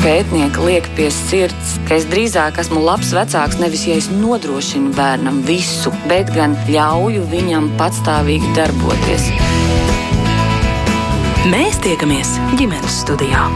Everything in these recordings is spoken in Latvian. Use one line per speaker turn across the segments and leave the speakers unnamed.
pētnieki liek pie sirds, ka es drīzāk esmu labs vecāks nevis ja es nodrošinu bērnam visu, bet gan ļauju viņam patstāvīgi darboties.
Mēs tiekamies ģimenes studijā.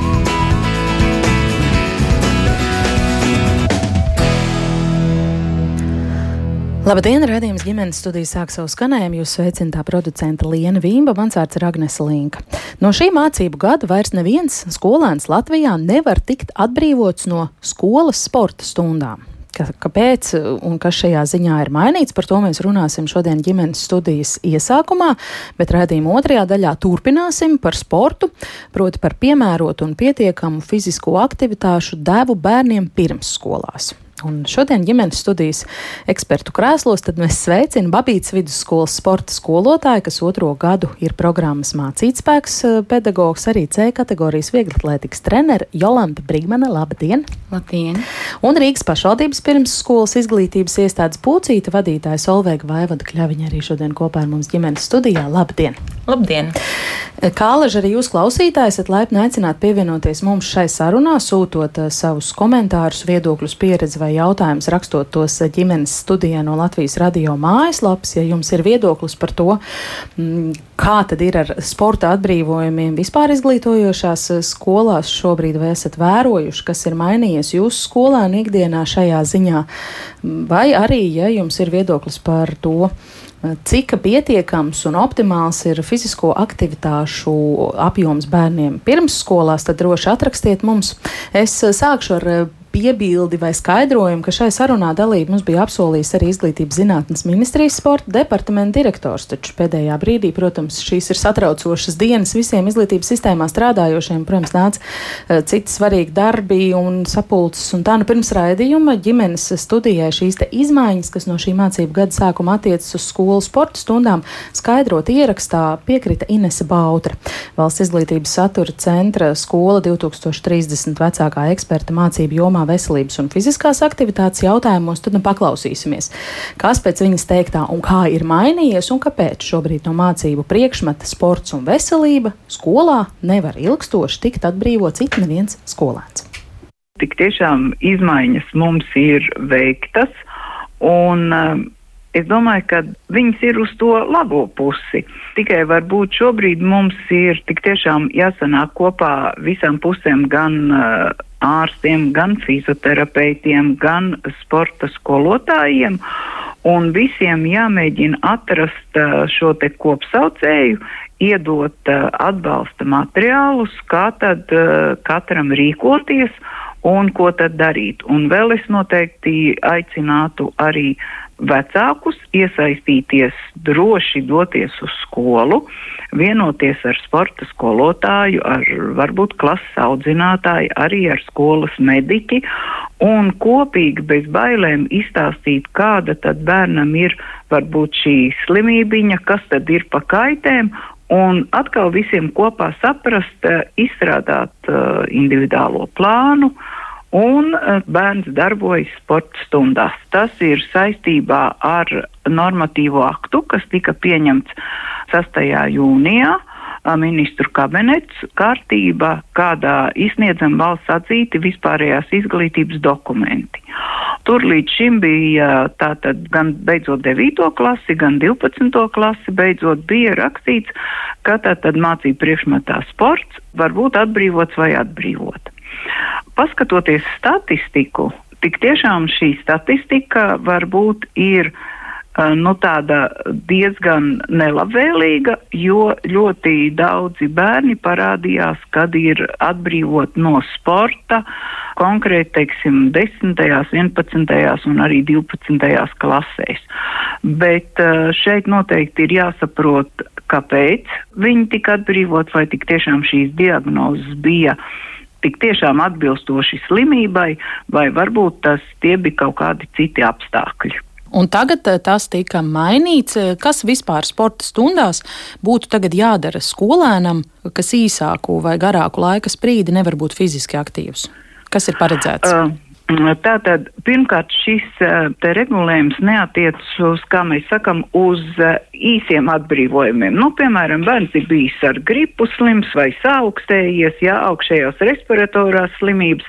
Labdien, redzējums ģimenes studijas sāk savu skanējumu. Jūs sveicināta producenta Liena Vīmba, mans vārds ir Agnes Linka. No šī mācību gada vairs neviens skolēns Latvijā nevar tikt atbrīvots no skolas sporta stundām. Kāpēc un kas šajā ziņā ir mainīts, par to mēs runāsim šodien ģimenes studijas iesākumā, bet redzījuma otrajā daļā turpināsim par sportu, proti par piemērotu un pietiekamu fizisko aktivitāšu devu bērniem pirmsskolās. Un šodien ģimenes studijas ekspertu krēslos mēs sveicinām Babītas vidusskolas sporta skolotāju, kas otro gadu ir programmas mācītspēks eh, pedagogs, arī C kategorijas vieglatlētikas trenere Jolanta Brigmane. Labdien!
Labdien!
Un Rīgas pašvaldības pirmsskolas izglītības iestādes pūcīta vadītāja Solveiga Vaivada Kļaviņa arī šodien kopā ar mums ģimenes studijā. Labdien!
Labdien!
Kālaži arī jūs klausītāji esat laipni aicināti pievienoties mums šai sarunā, sūtot uh, savus komentārus, viedokļus, pieredzi vai jautājumus, rakstot tos uh, ģimenes studijā no Latvijas radio mājaslapas. Ja jums ir viedoklis par to, mm, kā tad ir ar sporta atbrīvojumiem vispār izglītojošās uh, skolās šobrīd, vai esat vērojuši, kas ir mainījies jūsu skolēnu ikdienā šajā ziņā, vai arī, ja jums ir viedoklis par to, cik pietiekams un optimāls ir fizisko aktivitāšu apjoms bērniem pirmsskolās, tad droši atrakstiet mums. Es sākšu ar piebildi vai skaidrojumu, ka šai sarunā dalību mums bija apsolījis arī Izglītības zinātnes ministrijas sporta departamenta direktors. Taču pēdējā brīdī, protams, šīs ir satraucošas dienas visiem izglītības sistēmā strādājošiem. Protams, nāca uh, citi svarīgi darbi un sapulces. Un tā nu pirms raidījuma ģimenes studijai šīs izmaiņas, kas no šī mācību gada sākuma attiecas uz skolu sporta stundām, skaidrot ierakstā piekrita Inese Bautra. Valsts izglītības satura centra skola 2030 vecākā eksperta mācību jomā veselības un fiziskās aktivitātes jautājumos, tad nu paklausīsimies, kas pēc viņas teiktā un kā ir mainījies un kāpēc šobrīd no mācību priekšmeta sports un veselība skolā nevar ilgstoši tikt atbrīvots it neviens skolēns.
Tik tiešām izmaiņas mums ir veiktas, un um, es domāju, ka viņas ir uz to labo pusi. Tikai varbūt šobrīd mums ir tik tiešām jāsanāk kopā visām pusēm gan uh, ārstiem, gan fizioterapeitiem, gan sporta skolotājiem. Un visiem jāmēģina atrast šo te kopsaucēju, iedot atbalsta materiālus, kā tad katram rīkoties un ko tad darīt. Un vēl es noteikti aicinātu arī vecākus iesaistīties, droši doties uz skolu, vienoties ar sporta skolotāju, ar varbūt klases audzinātāju, arī ar skolas mediķi un kopīgi bez bailēm izstāstīt, kāda tad bērnam ir varbūt šī slimībiņa, kas tad ir pa kaitēm Un atkal visiem kopā saprast, izstrādāt uh, individuālo plānu, uh, un eh, bērns darbojas sporta stundās. Tas ir saistībā ar normatīvo aktu, kas tika pieņemts 6. jūnijā ministru kabinets kārtība, kādā izsniedzam valsts atzīti vispārējās izglītības dokumenti. Tur līdz šim bija tātad gan beidzot 9. klasi, gan 12. klasi, beidzot bija rakstīts, ka tātad mācību priekšmetā sports var būt atbrīvots vai atbrīvot. Paskatoties statistiku, tik tiešām šī statistika varbūt ir eh, nu, tāda diezgan nelabvēlīga, jo ļoti daudzi bērni parādījās, kad ir atbrīvot no sporta, konkrēti, teiksim, 10., 11. un arī 12. klasēs. Bet eh, šeit noteikti ir jāsaprot, kāpēc viņi tika atbrīvot, vai tik tiešām šīs diagnozes bija tik tiešām atbilstoši slimībai, vai varbūt tas tie bija kaut kādi citi apstākļi.
Un tagad eh, tas tika mainīts. Kas vispār sporta stundās būtu tagad jādara skolēnam, kas īsāku vai garāku laika sprīdi nevar būt fiziski aktīvs? Kas ir paredzēts? Uh,
Tātad, pirmkārt, šis te regulējums neatiecas uz, kā mēs sakam, uz īsiem atbrīvojumiem. Nu, piemēram, bērns ir bijis ar gripu slims vai saaugstējies, jā, augšējās respiratorās slimības,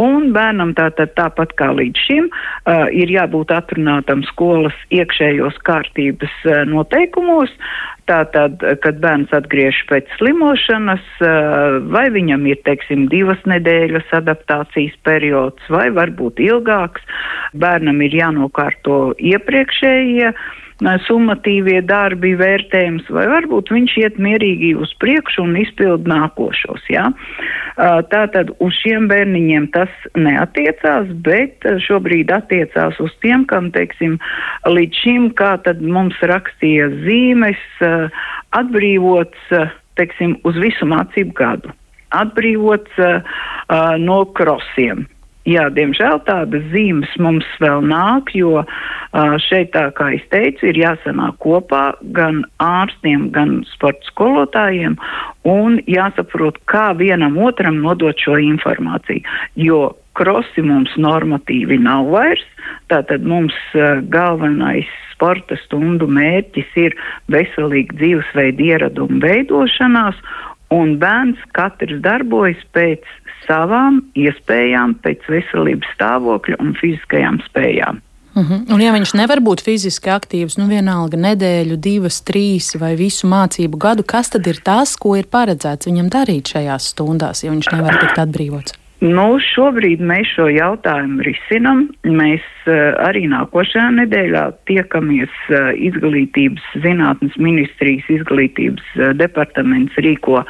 un bērnam tātad tāpat kā līdz šim uh, ir jābūt atrunātam skolas iekšējos kārtības uh, noteikumos, Tātad, kad bērns atgriežas pēc slimošanas, vai viņam ir, teiksim, divas nedēļas adaptācijas periods, vai varbūt ilgāks, bērnam ir jānokārto iepriekšējie summatīvie darbi, vērtējums, vai varbūt viņš iet mierīgi uz priekšu un izpild nākošos. Ja? Tātad uz šiem bērniņiem tas neatiecās, bet šobrīd attiecās uz tiem, kam, teiksim, līdz šim, kā tad mums rakstīja zīmes, atbrīvots, teiksim, uz visu mācību gadu. Atbrīvots no krosiem. Jā, diemžēl tādas zīmes mums vēl nāk, jo šeit, tā kā es teicu, ir jāsanāk kopā gan ārstiem, gan sporta skolotājiem un jāsaprot, kā vienam otram nodot šo informāciju. Jo krosi mums normatīvi nav vairs, tātad mums galvenais sporta stundu mērķis ir veselīga dzīvesveida ieraduma veidošanās, un bērns katrs darbojas pēc savām iespējām, pēc veselības stāvokļa un fiziskajām spējām.
Uh mhm. -huh. Un, ja viņš nevar būt fiziski aktīvs, nu vienalga nedēļu, divas, trīs vai visu mācību gadu, kas tad ir tas, ko ir paredzēts viņam darīt šajās stundās, ja viņš nevar tikt atbrīvots?
Nu, šobrīd mēs šo jautājumu risinam. Mēs uh, arī nākošajā nedēļā tiekamies uh, izglītības zinātnes ministrijas izglītības uh, departaments rīko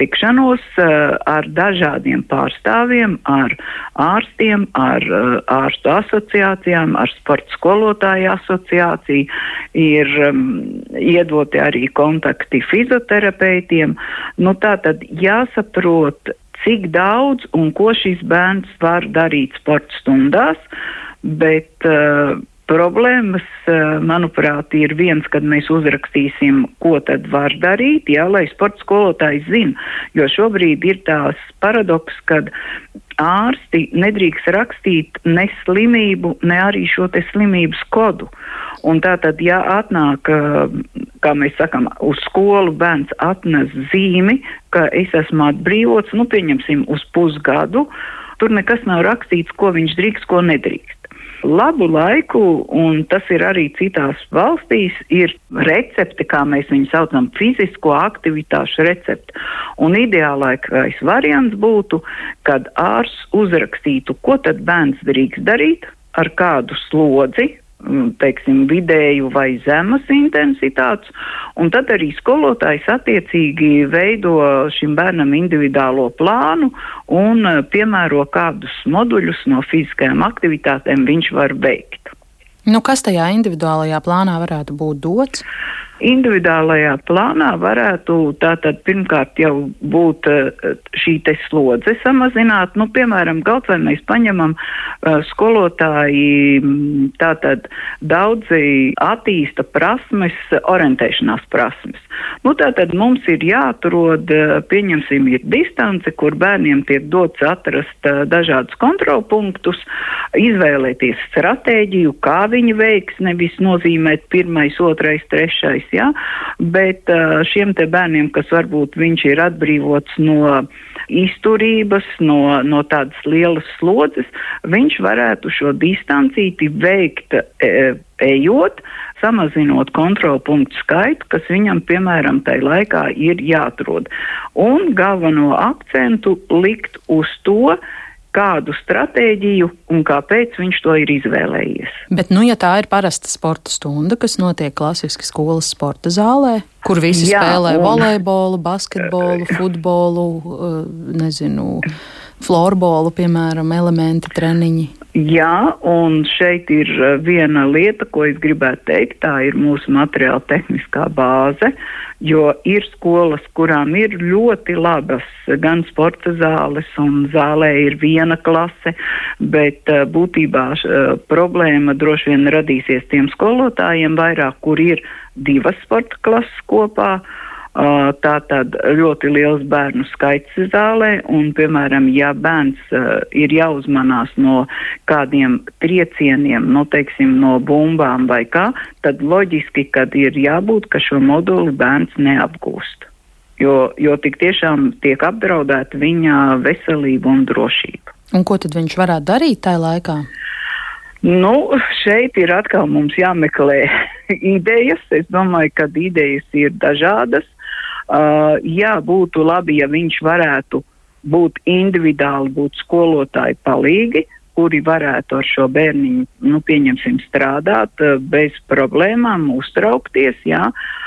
tikšanos ar dažādiem pārstāvjiem, ar ārstiem, ar ārstu asociācijām, ar sporta skolotāju asociāciju. Ir um, iedoti arī kontakti fizioterapeitiem. Nu, tā tad jāsaprot, cik daudz un ko šis bērns var darīt sporta stundās, bet uh, problēmas, uh, manuprāt, ir viens, kad mēs uzrakstīsim, ko tad var darīt, jā, lai sporta skolotājs zina, jo šobrīd ir tās paradoks, kad ārsti nedrīkst rakstīt ne slimību, ne arī šo slimības kodu. Un tā tad, ja atnāk, kā mēs sakam, uz skolu bērns atnes zīmi, ka es esmu atbrīvots, nu pieņemsim uz pusgadu, tur nekas nav rakstīts, ko viņš drīkst, ko nedrīkst labu laiku, un tas ir arī citās valstīs, ir recepte, kā mēs viņu saucam, fizisko aktivitāšu recepte. Un ideālākais variants būtu, kad ārsts uzrakstītu, ko tad bērns drīkst darīt, ar kādu slodzi, teiksim, vidēju vai zemas intensitātes, un tad arī skolotājs attiecīgi veido šim bērnam individuālo plānu un eh, piemēro kādus moduļus no fiziskajām aktivitātēm viņš var veikt.
Nu, kas tajā individuālajā plānā varētu būt dots?
Individuālajā plānā varētu tātad pirmkārt jau būt eh, šī te slodze samazināt. Nu, piemēram, kaut vai mēs paņemam uh, skolotāji, mm, tātad daudzi attīsta prasmes, orientēšanās prasmes. Nu, tātad mums ir jāatrod, eh, pieņemsim, ir distance, kur bērniem tiek dots atrast dažādus kontrolpunktus, izvēlēties stratēģiju, kā viņi veiks, nevis nozīmēt pirmais, otrais, trešais ja? bet šiem te bērniem, kas varbūt viņš ir atbrīvots no izturības, no, no tādas lielas slodzes, viņš varētu šo distancīti veikt e, ejot, samazinot kontrolpunktu skaitu, kas viņam, piemēram, tai laikā ir jāatrod. Un galveno akcentu likt uz to, kādu stratēģiju un kāpēc viņš to ir izvēlējies.
Bet, nu, ja tā ir parasta sporta stunda, kas notiek klasiski skolas sporta zālē, kur visi Jā, spēlē un... volejbolu, basketbolu, futbolu, eh, nezinu, florbolu, piemēram, elementi, treniņi.
Jā, un šeit ir eh, viena lieta, ko es gribētu teikt, tā ir mūsu materiāla tehniskā bāze, jo ir skolas, kurām ir ļoti labas gan sporta zāles, un zālē ir viena klase, bet uh, būtībā uh, problēma droši vien radīsies tiem skolotājiem vairāk, kur ir divas sporta klases kopā. Uh, tā tad ļoti liels bērnu skaits zālē, un, piemēram, ja bērns uh, ir jāuzmanās no kādiem triecieniem, no, teiksim, no bumbām vai kā, tad loģiski, kad ir jābūt, ka šo moduli bērns neapgūst. Jo, jo tik tiešām tiek apdraudēta viņa veselība un drošība.
Un ko tad viņš varētu darīt tajā laikā?
Nu, šeit ir atkal mums jāmeklē idejas. Es domāju, ka idejas ir dažādas. Uh, jā, būtu labi, ja viņš varētu būt individuāli, būt skolotāji palīgi, kuri varētu ar šo bērniņu, nu, pieņemsim, strādāt uh, bez problēmām, uztraukties, jā. Uh,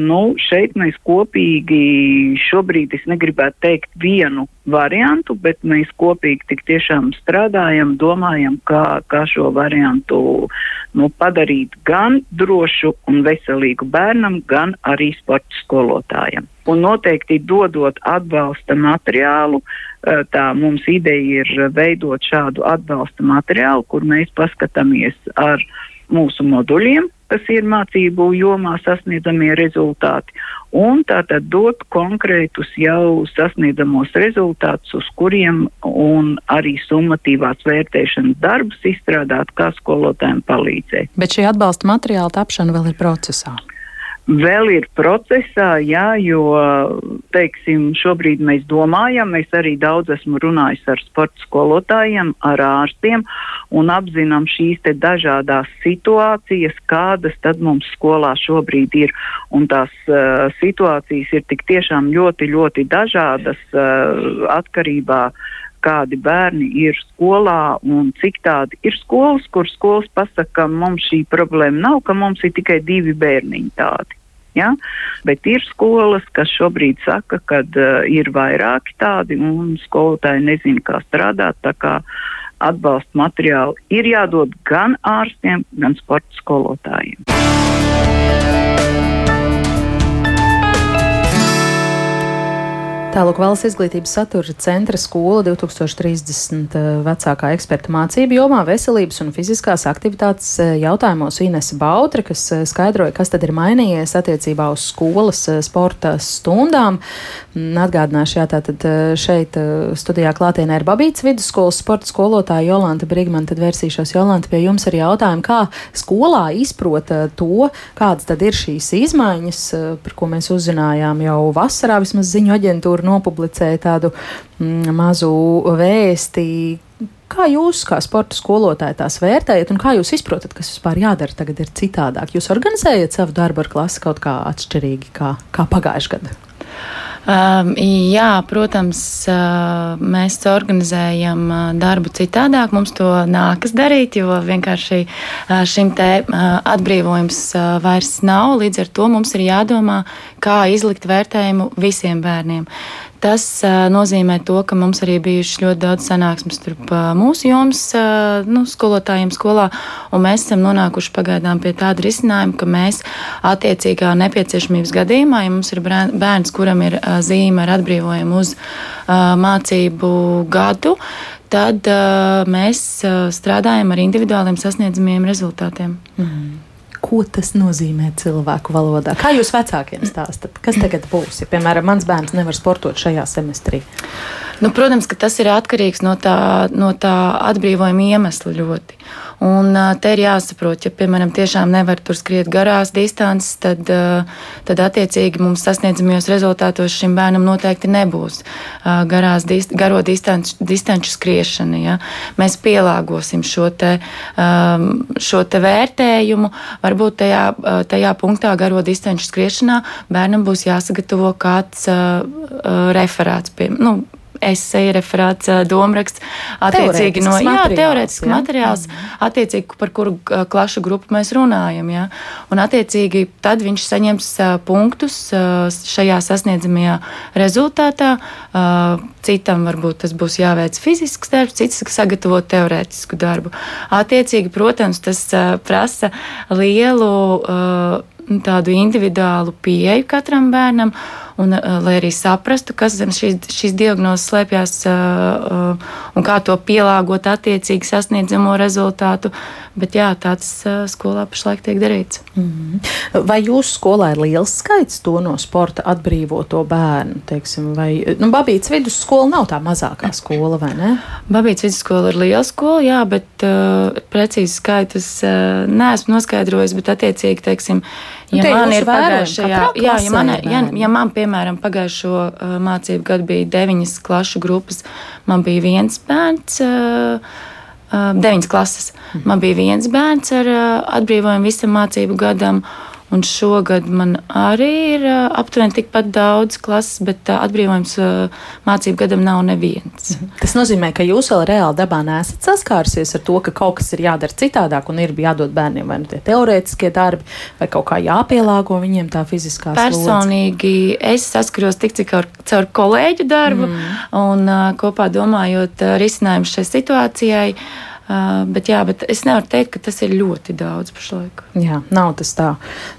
nu, šeit mēs kopīgi šobrīd es negribētu teikt vienu variantu, bet mēs kopīgi tik tiešām strādājam, domājam, kā, kā šo variantu nu, padarīt gan drošu un veselīgu bērnam, gan arī sporta skolotājam. Un noteikti dodot atbalsta materiālu, uh, tā mums ideja ir veidot šādu atbalsta materiālu, kur mēs paskatāmies ar mūsu moduļiem, kas ir mācību jomā sasniedzamie rezultāti, un tātad dot konkrētus jau sasniedzamos rezultātus, uz kuriem un arī summatīvās vērtēšanas darbus izstrādāt, kā skolotājiem palīdzēt.
Bet šī atbalsta materiāla tapšana vēl ir procesā
vēl ir procesā, jā, jo, teiksim, šobrīd mēs domājam, es arī daudz esmu runājis ar sporta skolotājiem, ar ārstiem un apzinām šīs te dažādās situācijas, kādas tad mums skolā šobrīd ir. Un tās uh, situācijas ir tik tiešām ļoti, ļoti dažādas uh, atkarībā kādi bērni ir skolā un cik tādi ir skolas, kur skolas pasaka, ka mums šī problēma nav, ka mums ir tikai divi bērniņi tādi. Ja? Bet ir skolas, kas šobrīd saka, ka uh, ir vairāki tādi un skolotāji nezina, kā strādāt. Kā atbalsta materiāli ir jādod gan ārstiem, gan sporta skolotājiem.
Tālāk valsts izglītības satura centra skola 2030 eh, vecākā eksperta mācību jomā veselības un fiziskās aktivitātes eh, jautājumos Inese Bautre, kas eh, skaidroja, kas tad ir mainījies attiecībā uz skolas sporta stundām. Mm, atgādināšu, jā, tātad šeit studijā klātienē ir Babīts vidusskolas sporta skolotāja Jolanta Brigman, tad vērsīšos Jolanta pie jums ar jautājumu, kā skolā izprot to, kādas tad ir šīs izmaiņas, par ko mēs uzzinājām jau vasarā vismaz ziņu aģentūra kur nopublicēja tādu mm, mazu vēsti. Kā jūs, kā sporta skolotāji, tās vērtējat un kā jūs izprotat, kas vispār jādara tagad ir citādāk? Jūs organizējat savu darbu ar klasi kaut kā atšķirīgi kā, kā pagājušajā gadā?
Um, jā, protams, uh, mēs organizējam uh, darbu citādāk. Mums to nākas darīt, jo vienkārši uh, šim te atbrīvojums vairs nav. Līdz ar to mums ir jādomā, kā izlikt vērtējumu visiem bērniem. Tas nozīmē to, ka mums arī bijušas ļoti daudz sanāksmes starp mūsu jomas nu, skolotājiem skolā, un mēs esam nonākuši pagaidām pie tāda risinājuma, ka mēs attiecīgā nepieciešamības gadījumā, ja mums ir bērns, kuram ir zīme ar atbrīvojumu uz mācību gadu, tad mēs strādājam ar individuāliem sasniedzamiem rezultātiem. Mm
ko tas nozīmē cilvēku valodā. Kā jūs vecākiem stāstat, kas tagad būs? Ja, piemēram, mans bērns nevar sportot šajā semestrī.
Nu, protams, ka tas ir atkarīgs no tā, no tā atbrīvojuma iemesla ļoti. Un te ir jāsaprot, ja, piemēram, tiešām nevar tur skriet garās distances, tad, tad attiecīgi mums sasniedzamajos rezultātos šim bērnam noteikti nebūs garās, garo distanču, distanču skriešana. Ja. Mēs pielāgosim šo te, šo te vērtējumu. Varbūt tajā, tajā punktā garo distanču skriešanā bērnam būs jāsagatavo kāds referāts. Pie, nu, esseja, referāts, domraksts, attiecīgi no jā, teorētisks jā. materiāls, mm. attiecīgi par kuru klašu grupu mēs runājam. Jā. Un attiecīgi tad viņš saņems punktus šajā sasniedzamajā rezultātā. Citam varbūt tas būs jāveic fizisks darbs, cits sagatavo teorētisku darbu. Attiecīgi, protams, tas prasa lielu tādu individuālu pieeju katram bērnam. Un uh, lai arī saprastu, kas zem šīs, šīs diagnozes slēpjas uh, uh, un kā to pielāgot attiecīgi sasniedzamo rezultātu. Bet jā, tāds uh, skolā pašlaik tiek darīts. Mm
-hmm. Vai jūsu skolā ir liels skaits to no sporta atbrīvoto bērnu? Teiksim, vai nu, Babītas vidusskola nav tā mazākā skola, vai ne?
Babītas vidusskola ir liela skola, jā, bet uh, precīzi skaitus uh, neesmu noskaidrojis, bet attiecīgi, teiksim,
ja nu, man ir pagājušajā,
jā, ja man, ja, ja man, piemēram, pagājušo uh, mācību gadu bija deviņas klašu grupas, man bija viens bērns. Uh, deviņas klases. Man bija viens bērns ar atbrīvojumu visam mācību gadam, Un šogad man arī ir aptuveni tikpat daudz klases, bet atbrīvojums mācību gadam nav neviens.
Mhm. Tas nozīmē, ka jūs vēl reāli dabā nesat saskārusies ar to, ka kaut kas ir jādara citādāk un ir jādod bērniem vai nu tie teorētiskie darbi, vai kaut kā jāpielāgo viņiem tā fiziskā slodze.
Personīgi es saskaros tik cik ar, caur kolēģu darbu mm. un kopā domājot risinājumu šai situācijai. Uh, bet, jā, bet es nevaru teikt, ka tas ir ļoti daudz pašlaik.
Jā, nav tas tā.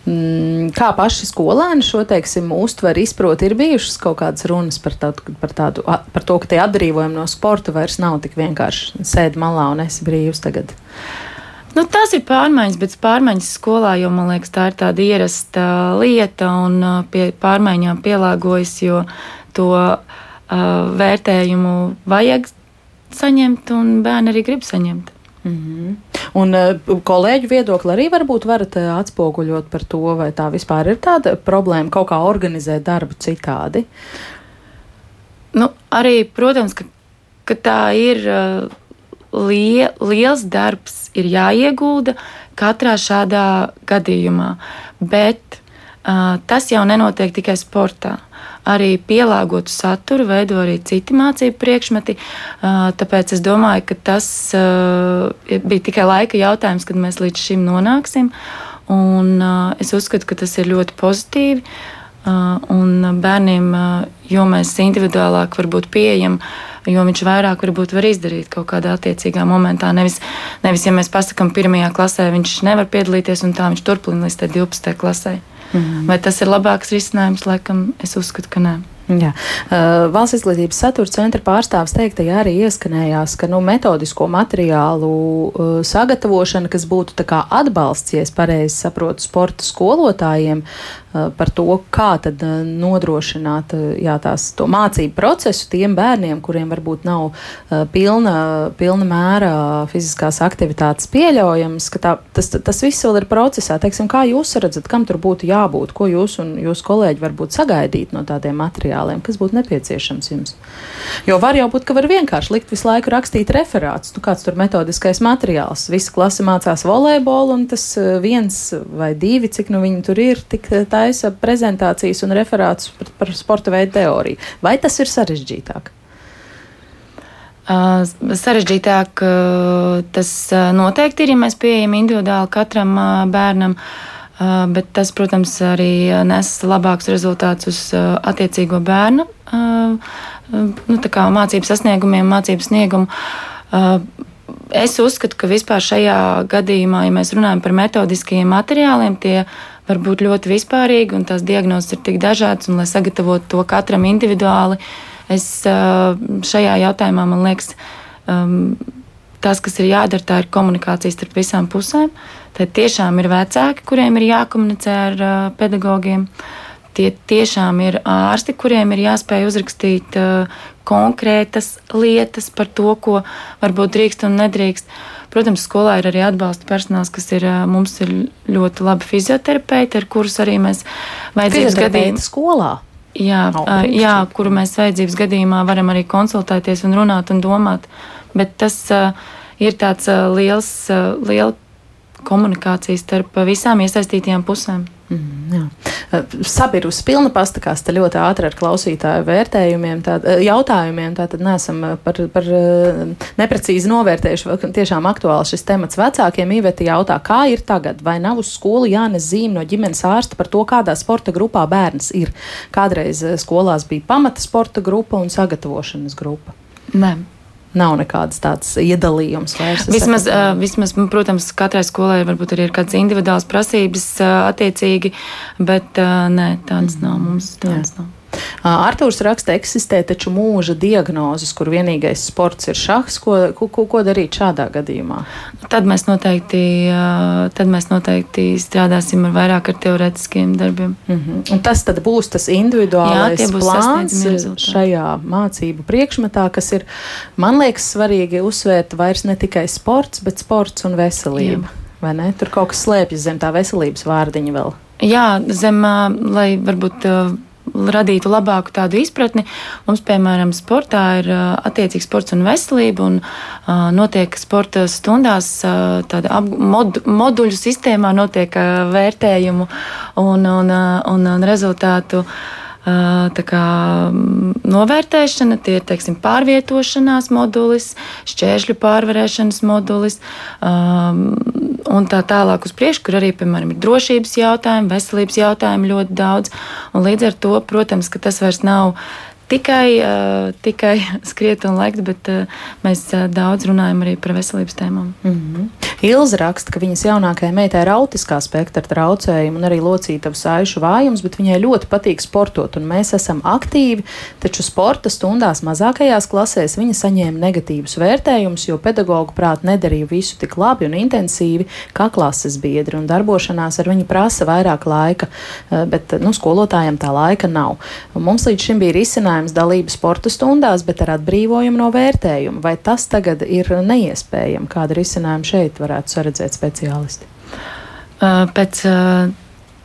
Mm, kā paši skolēni šo teiksim, uztver, izprot, ir bijušas kaut kādas runas par, tādu, par, tādu, par to, ka tie atbrīvojumi no sporta vairs nav tik vienkārši sēdi malā un esi brīvs tagad.
Nu, tas ir pārmaiņas, bet pārmaiņas skolā jau man liekas, tā ir tāda ierasta lieta un pie pārmaiņām pielāgojas, jo to uh, vērtējumu vajag saņemt, un bērni arī grib saņemt.
Mm -hmm. Un uh, kolēģu viedokli arī varbūt varat uh, atspoguļot par to, vai tā vispār ir tāda problēma kaut kā organizēt darbu citādi.
Nu, arī, protams, ka, ka tā ir uh, lie, liels darbs, ir jāiegulda katrā šādā gadījumā, bet uh, tas jau nenotiek tikai sportā. Uh, arī pielāgotu saturu, veido arī citi mācību priekšmeti. Tāpēc es domāju, ka tas bija tikai laika jautājums, kad mēs līdz šim nonāksim. Un es uzskatu, ka tas ir ļoti pozitīvi. Un bērniem, jo mēs individuālāk varam pieejami, jo viņš vairāk varbūt var izdarīt kaut kādā attiecīgā momentā. Nevis, nevis ja mēs pasakām, pirmajā klasē viņš nevar piedalīties, un tā viņš turpina līdz 12. klasē. Mm. Vai tas ir labāks risinājums? Laikam es uzskatu, ka nē.
Jā. Uh, Valsts izglītības satura centra pārstāvis teiktajā arī ieskanējās, ka nu, metodisko materiālu uh, sagatavošana, kas būtu atbalsts, ja es pareizi saprotu, sporta skolotājiem uh, par to, kā tad uh, nodrošināt uh, jā, tās, to mācību procesu tiem bērniem, kuriem varbūt nav uh, pilna, pilna mēra fiziskās aktivitātes pieļaujams, ka tā, tas, tas viss vēl ir procesā. Teiksim, kā jūs redzat, kam tur būtu jābūt, ko jūs un jūsu kolēģi varbūt sagaidīt no tādiem materiāliem? Materiāliem, kas būtu nepieciešams jums. Jo var jau būt, ka var vienkārši likt visu laiku rakstīt referātus. Nu, kāds tur metodiskais materiāls. Visa klase mācās volejbolu, un tas eh, viens vai divi, cik nu viņi tur ir, tik eh, taisa prezentācijas un referātus par, par sporta veidu teoriju. Vai tas ir sarežģītāk?
Uh, sarežģītāk uh, tas noteikti ir, ja mēs pieejam individuāli katram uh, bērnam. Uh, bet tas, protams, arī nes labākus rezultātus uz attiecīgo bērnu nu, mācību sasniegumiem, mācību sniegumu. Es uzskatu, ka vispār šajā gadījumā, ja mēs runājam par metodiskajiem materiāliem, tie var būt ļoti vispārīgi un tās diagnozes ir tik dažādas, un lai sagatavotu to katram individuāli, es šajā jautājumā man liekas, tas, kas ir jādara, tā ir komunikācija starp visām pusēm. Uh, Tad tiešām ir vecāki, kuriem ir jākomunicē ar uh, pedagogiem. Tie tiešām ir ārsti, kuriem ir jāspēj uzrakstīt uh, konkrētas lietas par to, ko varbūt drīkst un nedrīkst. Protams, skolā ir arī atbalsta personāls, kas ir uh, mums ir ļoti labi fizioterapeiti, ar kurus arī mēs vajadzības gadījumā
skolā.
Jā, jā, kuru mēs vajadzības gadījumā varam arī konsultēties un runāt un domāt. Bet tas ir tāds liels, liels komunikācija starp visām iesaistītajām pusēm.
Mm, jā. Sabirus pilna pastakās ļoti ātri ar klausītāju vērtējumiem, tā, jautājumiem. Tātad neesam par, par neprecīzi novērtējuši, vai tiešām aktuāli šis temats vecākiem. Īveti jautā, kā ir tagad, vai nav uz skolu jānes zīme no ģimenes ārsta par to, kādā sporta grupā bērns ir. Kādreiz skolās bija pamata sporta grupa un sagatavošanas grupa.
Nē
nav nekādas tādas iedalījums vairs.
Vismaz, uh, vismaz, protams, katrai skolai varbūt arī ir kādas individuālas prasības uh, attiecīgi, bet uh, nē, tādas mm. nav mums. Tādas Jā. nav.
Artūrs raksta, eksistē taču mūža diagnozes, kur vienīgais sports ir šahs. Ko, ko, ko darīt šādā gadījumā?
Tad mēs noteikti, tad mēs noteikti strādāsim ar vairāk ar teoretiskiem darbiem.
Mm -hmm. Un tas tad būs tas individuālais Jā, plāns šajā mācību priekšmetā, kas ir, man liekas, svarīgi uzsvērt vairs ne tikai sports, bet sports un veselība. Jā. Tur kaut kas slēpjas zem tā veselības vārdiņa vēl.
Jā, zem, lai varbūt radītu labāku tādu izpratni. Mums, piemēram, sportā ir attiecīgs sports un veselība, un uh, notiek sporta stundās uh, tāda mod, moduļu sistēmā notiek uh, vērtējumu un, un, un, un rezultātu. Kā, novērtēšana, tie ir teiksim, pārvietošanās modulis, šķēršļu pārvarēšanas modulis, un tā tālāk uz priekšu, kur arī, piemēram, ir drošības jautājumi, veselības jautājumi ļoti daudz. Un līdz ar to, protams, ka tas vairs nav tikai, uh, tikai skriet un lekt, bet uh, mēs uh, daudz runājam arī par veselības tēmām. Mm
-hmm. Ilza raksta, ka viņas jaunākajai meitai ir autiskā spektra traucējumi un arī locītavu saišu vājums, bet viņai ļoti patīk sportot, un mēs esam aktīvi, taču sporta stundās mazākajās klasēs viņa saņēma negatīvus vērtējumus, jo pedagogu prāt nedarīja visu tik labi un intensīvi kā klases biedri, un darbošanās ar viņu prasa vairāk laika, bet nu, skolotājiem tā laika nav. Un mums līdz šim bija risinājums risinājums dalība sporta stundās, bet ar atbrīvojumu no vērtējuma. Vai tas tagad ir neiespējami? Kāda risinājuma šeit varētu saredzēt speciālisti?
Pēc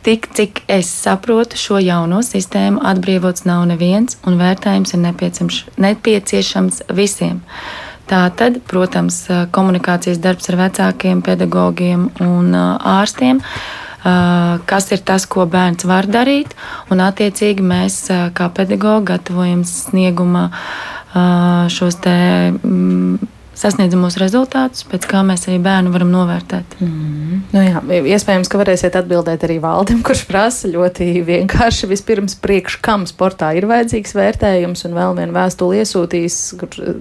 tik, cik es saprotu šo jauno sistēmu, atbrīvots nav neviens, un vērtējums ir nepieciešams, visiem. Tā tad, protams, komunikācijas darbs ar vecākiem, pedagogiem un ārstiem. Uh, kas ir tas, ko bērns var darīt. Un, attiecīgi, mēs kā pedagogi gatavojam snieguma šos te. Mm, sasniedzamos rezultātus, pēc kā mēs arī bērnu varam novērtēt.
Mm. Nu jā, iespējams, ka varēsiet atbildēt arī valdam, kurš prasa ļoti vienkārši vispirms priekš, kam sportā ir vajadzīgs vērtējums, un vēl vienu vēstuli iesūtīs, kur eh,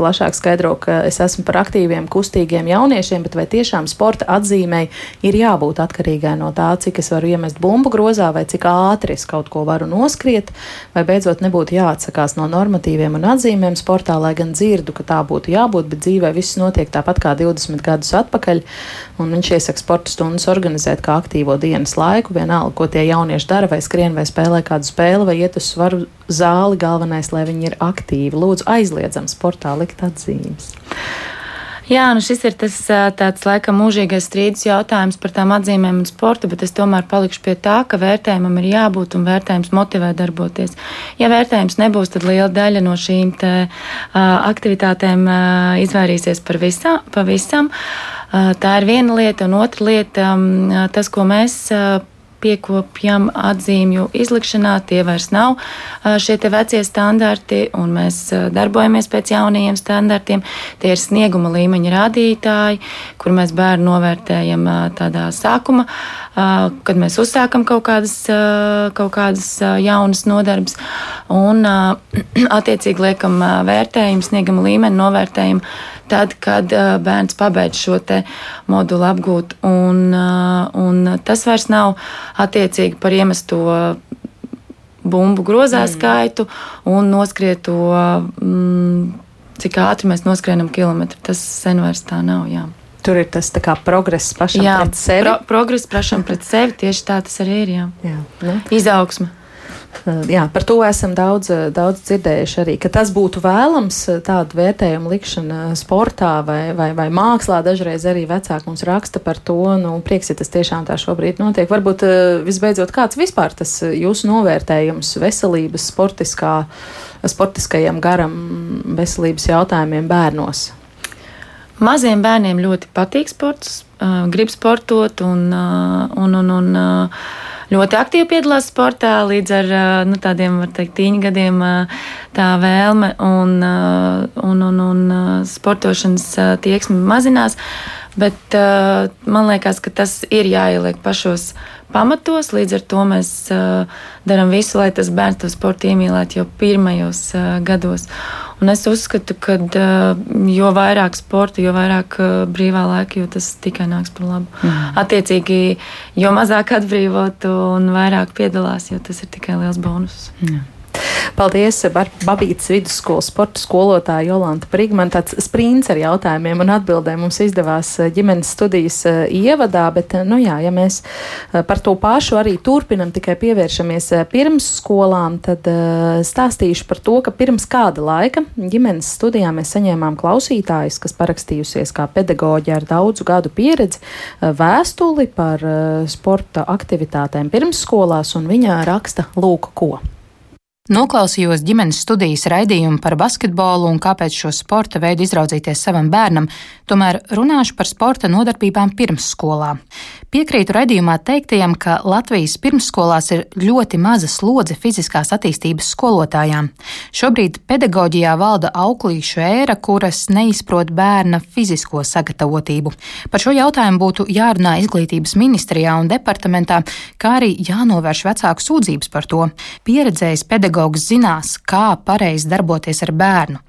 plašāk skaidro, ka es esmu par aktīviem, kustīgiem jauniešiem, bet vai tiešām sporta atzīmei ir jābūt atkarīgai no tā, cik es varu iemest bumbu grozā, vai cik ātri es kaut ko varu noskriet, vai beidzot nebūtu jāatsakās no normatīviem un atzīmēm sportā, lai gan dzirdu, ka tā būtu jābūt jābūt, bet dzīvē viss notiek tāpat kā 20 gadus atpakaļ. Viņš iesaka sporta stundas organizēt kā aktīvo dienas laiku, vienalga, ko tie jaunieši dara, vai skrien, vai spēlē kādu spēli, vai iet uz svaru zāli. Galvenais, lai viņi ir aktīvi. Lūdzu, aizliedzam sportā likt atzīmes.
Jā, nu šis ir tas tāds laikam mūžīgais strīdus jautājums par tām atzīmēm un sportu, bet es tomēr palikšu pie tā, ka vērtējumam ir jābūt un vērtējums motivē darboties. Ja vērtējums nebūs, tad liela daļa no šīm te, aktivitātēm izvairīsies par visā, pavisam. Tā ir viena lieta, un otra lieta, tas, ko mēs piekopjam atzīmju izlikšanā, tie vairs nav šie vecie standarti, un mēs darbojamies pēc jaunajiem standartiem. Tie ir snieguma līmeņa rādītāji, kur mēs bērnu novērtējam tādā sākuma, kad mēs uzsākam kaut kādas, kaut kādas jaunas nodarbes, un attiecīgi liekam vērtējumu, snieguma līmeni novērtējumu tad, kad uh, bērns pabeidz šo modulu apgūt. Un, uh, un tas vairs nav attiecīgi par iemesto bumbu grozā mm. skaitu un noskrieto, mm, cik ātri mēs noskrienam kilometru. Tas sen vairs tā nav. Jā.
Tur ir tas progress pašam jā, pret sevi. Pro,
progress pašam pret sevi tieši tā tas arī ir. Jā. Jā, nu. Izaugsme.
Jā, par to esam daudz, daudz dzirdējuši arī, ka tas būtu vēlams tādu vērtējumu likšana sportā vai, vai, vai mākslā. Dažreiz arī vecāki mums raksta par to. Nu, prieks, ja tas tiešām tā šobrīd notiek. Varbūt visbeidzot kāds vispār tas jūsu novērtējums veselības sportiskā, sportiskajam garam veselības jautājumiem bērnos.
Maziem bērniem ļoti patīk sports, grib sportot un, un, un, un ļoti aktīvi piedalās sportā, līdz ar nu, tādiem, var teikt, tīņa gadiem tā vēlme un, un, un, un sportošanas tieksme mazinās. Bet man liekas, ka tas ir jāieliek pašos pamatos. Līdz ar to mēs darām visu, lai tas bērns to sportu iemīlētu jau pirmajos gados. Un es uzskatu, ka jo vairāk sporta, jo vairāk brīvā laika, jo tas tikai nāks par labu. Mm. Attiecīgi, jo mazāk atbrīvotu un vairāk piedalās, jo tas ir tikai liels bonus. Mm.
Paldies, Babītas vidusskolas sporta skolotāja Jolanta Priga. Man tāds sprints ar jautājumiem un atbildēm mums izdevās eh, ģimenes studijas eh, ievadā, bet, eh, nu jā, ja mēs par to pašu arī turpinam, tikai pievēršamies pirms skolām, tad stāstīšu par to, ka pirms kāda laika ģimenes studijā mēs saņēmām klausītājus, kas parakstījusies kā pedagoģi ar daudzu gadu pieredzi, vēstuli par sporta aktivitātēm pirmsskolās, un viņa raksta lūk ko.
Noklausījos ģimenes studijas raidījumu par basketbolu un kāpēc šo sporta veidu izraudzīties savam bērnam, tomēr runāšu par sporta nodarbībām pirmsskolā. Piekrītu raidījumā teiktajam, ka Latvijas pirmsskolās ir ļoti maza slodze fiziskās attīstības skolotājām. Šobrīd pedagoģijā valda auklīšu ēra, kuras neizprot bērna fizisko sagatavotību. Par šo jautājumu būtu jārunā izglītības ministrijā un departamentā, kā arī jānovērš vecāku sūdzības par to. Pieredzējis pedagogs zinās, kā pareizi darboties ar bērnu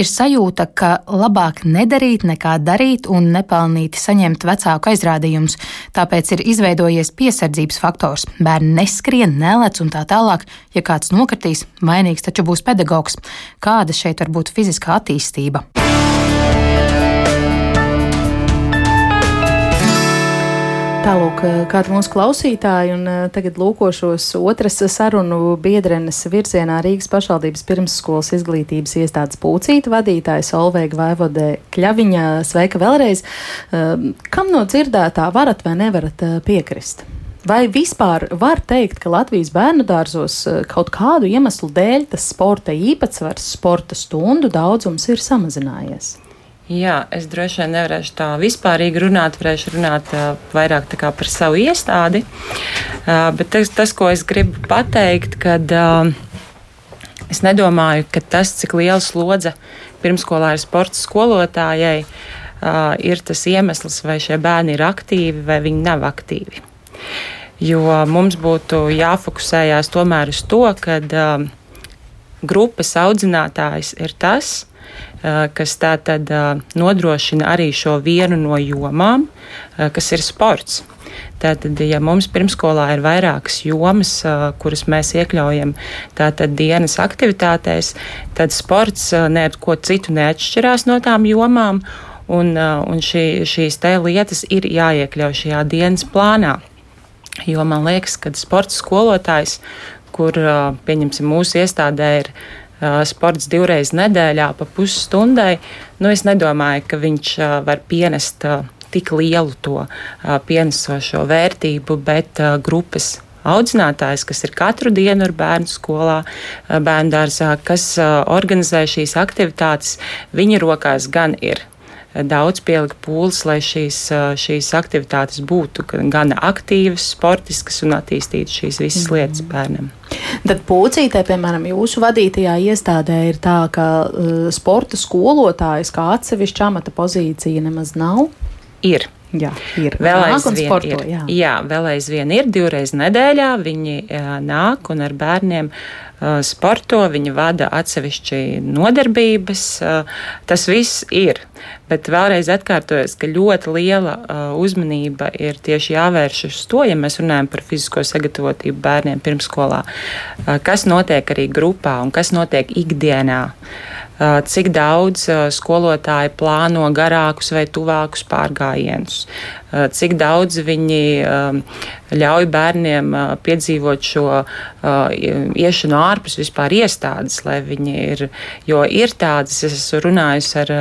ir sajūta, ka labāk nedarīt nekā darīt un nepelnīti saņemt vecāku aizrādījumus. Tāpēc ir izveidojies piesardzības faktors. Bērni neskrien, nelec un tā tālāk. Ja kāds nokritīs, vainīgs taču būs pedagogs. Kāda šeit var būt fiziskā attīstība?
Tālūk, kāda mūsu klausītāja, un tagad lūkošos otras sarunu biedrenes virzienā Rīgas pašvaldības pirmsskolas izglītības iestādes pūcīta vadītājs Olveiga Vaivode Kļaviņa. Sveika vēlreiz! Kam no dzirdētā varat vai nevarat piekrist? Vai vispār var teikt, ka Latvijas bērnu dārzos kaut kādu iemeslu dēļ tas sporta īpatsvars, sporta stundu daudzums ir samazinājies?
Jā, es droši vien nevarēšu tā vispārīgi runāt, varēšu runāt uh, vairāk par savu iestādi. Uh, bet tas, tas, ko es gribu pateikt, kad uh, es nedomāju, ka tas, cik liela slodze pirmskolā ir sports skolotājai, uh, ir tas iemesls, vai šie bērni ir aktīvi vai viņi nav aktīvi. Jo mums būtu jāfokusējās tomēr uz to, ka uh, grupas audzinātājs ir tas, kas tātad nodrošina arī šo vienu no jomām, kas ir sports. Tātad, ja mums pirmskolā ir vairākas jomas, kuras mēs iekļaujam tātad dienas aktivitātēs, tad sports neko citu neatšķirās no tām jomām, un, un šī, šīs te lietas ir jāiekļauj šajā dienas plānā. Jo man liekas, ka sports skolotājs, kur, pieņemsim, mūsu iestādē ir sports divreiz nedēļā pa pusstundai, nu es nedomāju, ka viņš var pienest tik lielu to pienesošo vērtību, bet grupas audzinātājs, kas ir katru dienu ar bērnu skolā, bērnu dārzā, kas organizē šīs aktivitātes, viņa rokās gan ir daudz pielika pūles, lai šīs, šīs aktivitātes būtu gan aktīvas, sportiskas un attīstītu šīs visas mm. lietas bērnam.
Tad pūcītē, piemēram, jūsu vadītajā iestādē ir tā, ka uh, sporta skolotājs kā atsevišķa amata pozīcija nemaz nav?
Ir.
Jā, ir.
Vēl aizvien ir. Jā. jā, vēl aizvien ir divreiz nedēļā. Viņi jā, nāk un ar bērniem uh, sporto, viņi vada atsevišķi nodarbības. Uh, tas viss ir. Bet vēlreiz atkārtojos, ka ļoti liela uh, uzmanība ir tieši jāvērš uz to, ja mēs runājam par fizisko sagatavotību bērniem pirmskolā, uh, kas notiek arī grupā un kas notiek ikdienā. Uh, cik daudz skolotāji plāno garākus vai tuvākus pārgājienus, cik daudz viņi ļauj bērniem piedzīvot šo iešanu ārpus vispār iestādes, lai viņi ir, jo ir tādas, es esmu runājusi ar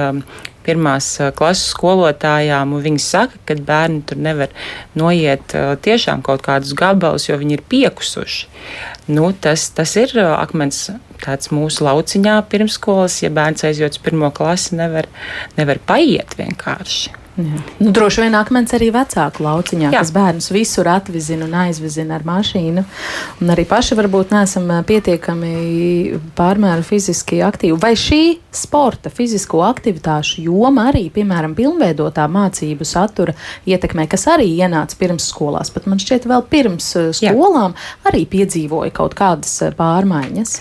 pirmās klases skolotājām, un viņi saka, ka bērni tur nevar noiet tiešām kaut kādus gabalus, jo viņi ir piekusuši. Nu, tas, tas ir akmens tāds mūsu lauciņā pirmskolas, ja bērns aizjūt uz pirmo klasi, nevar, nevar paiet vienkārši.
Jā. Nu, droši vien akmens arī vecāku lauciņā, Jā. kas bērnus visur atvizina un aizvizina ar mašīnu. Un arī paši varbūt neesam pietiekami pārmēru fiziski aktīvi. Vai šī sporta, fizisko aktivitāšu joma arī, piemēram, pilnveidotā mācību satura ietekmē, kas arī ienāca pirms skolās, pat man šķiet vēl pirms skolām, Jā. arī piedzīvoja kaut kādas pārmaiņas?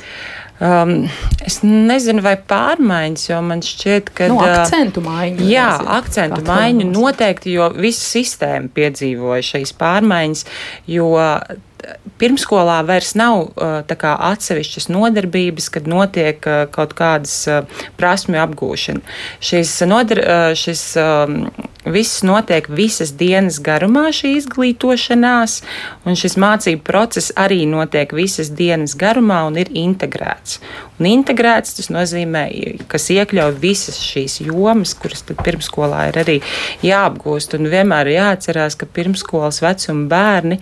Um, es nezinu, vai pārmaiņas, jo man šķiet, ka.
Nu, akcentu maiņu.
Jā, nezinu, akcentu maiņu noteikti, jo visa sistēma piedzīvoja šīs pārmaiņas, jo pirmskolā vairs nav kā, atsevišķas nodarbības, kad notiek kaut kādas prasmju apgūšana. Šis, nodar, šis viss notiek visas dienas garumā, šī izglītošanās, un šis mācību process arī notiek visas dienas garumā un ir integrēts. Un integrēts tas nozīmē, kas iekļauj visas šīs jomas, kuras pirmskolā ir arī jāapgūst. Un vienmēr ir jāatcerās, ka pirmskolas vecuma bērni,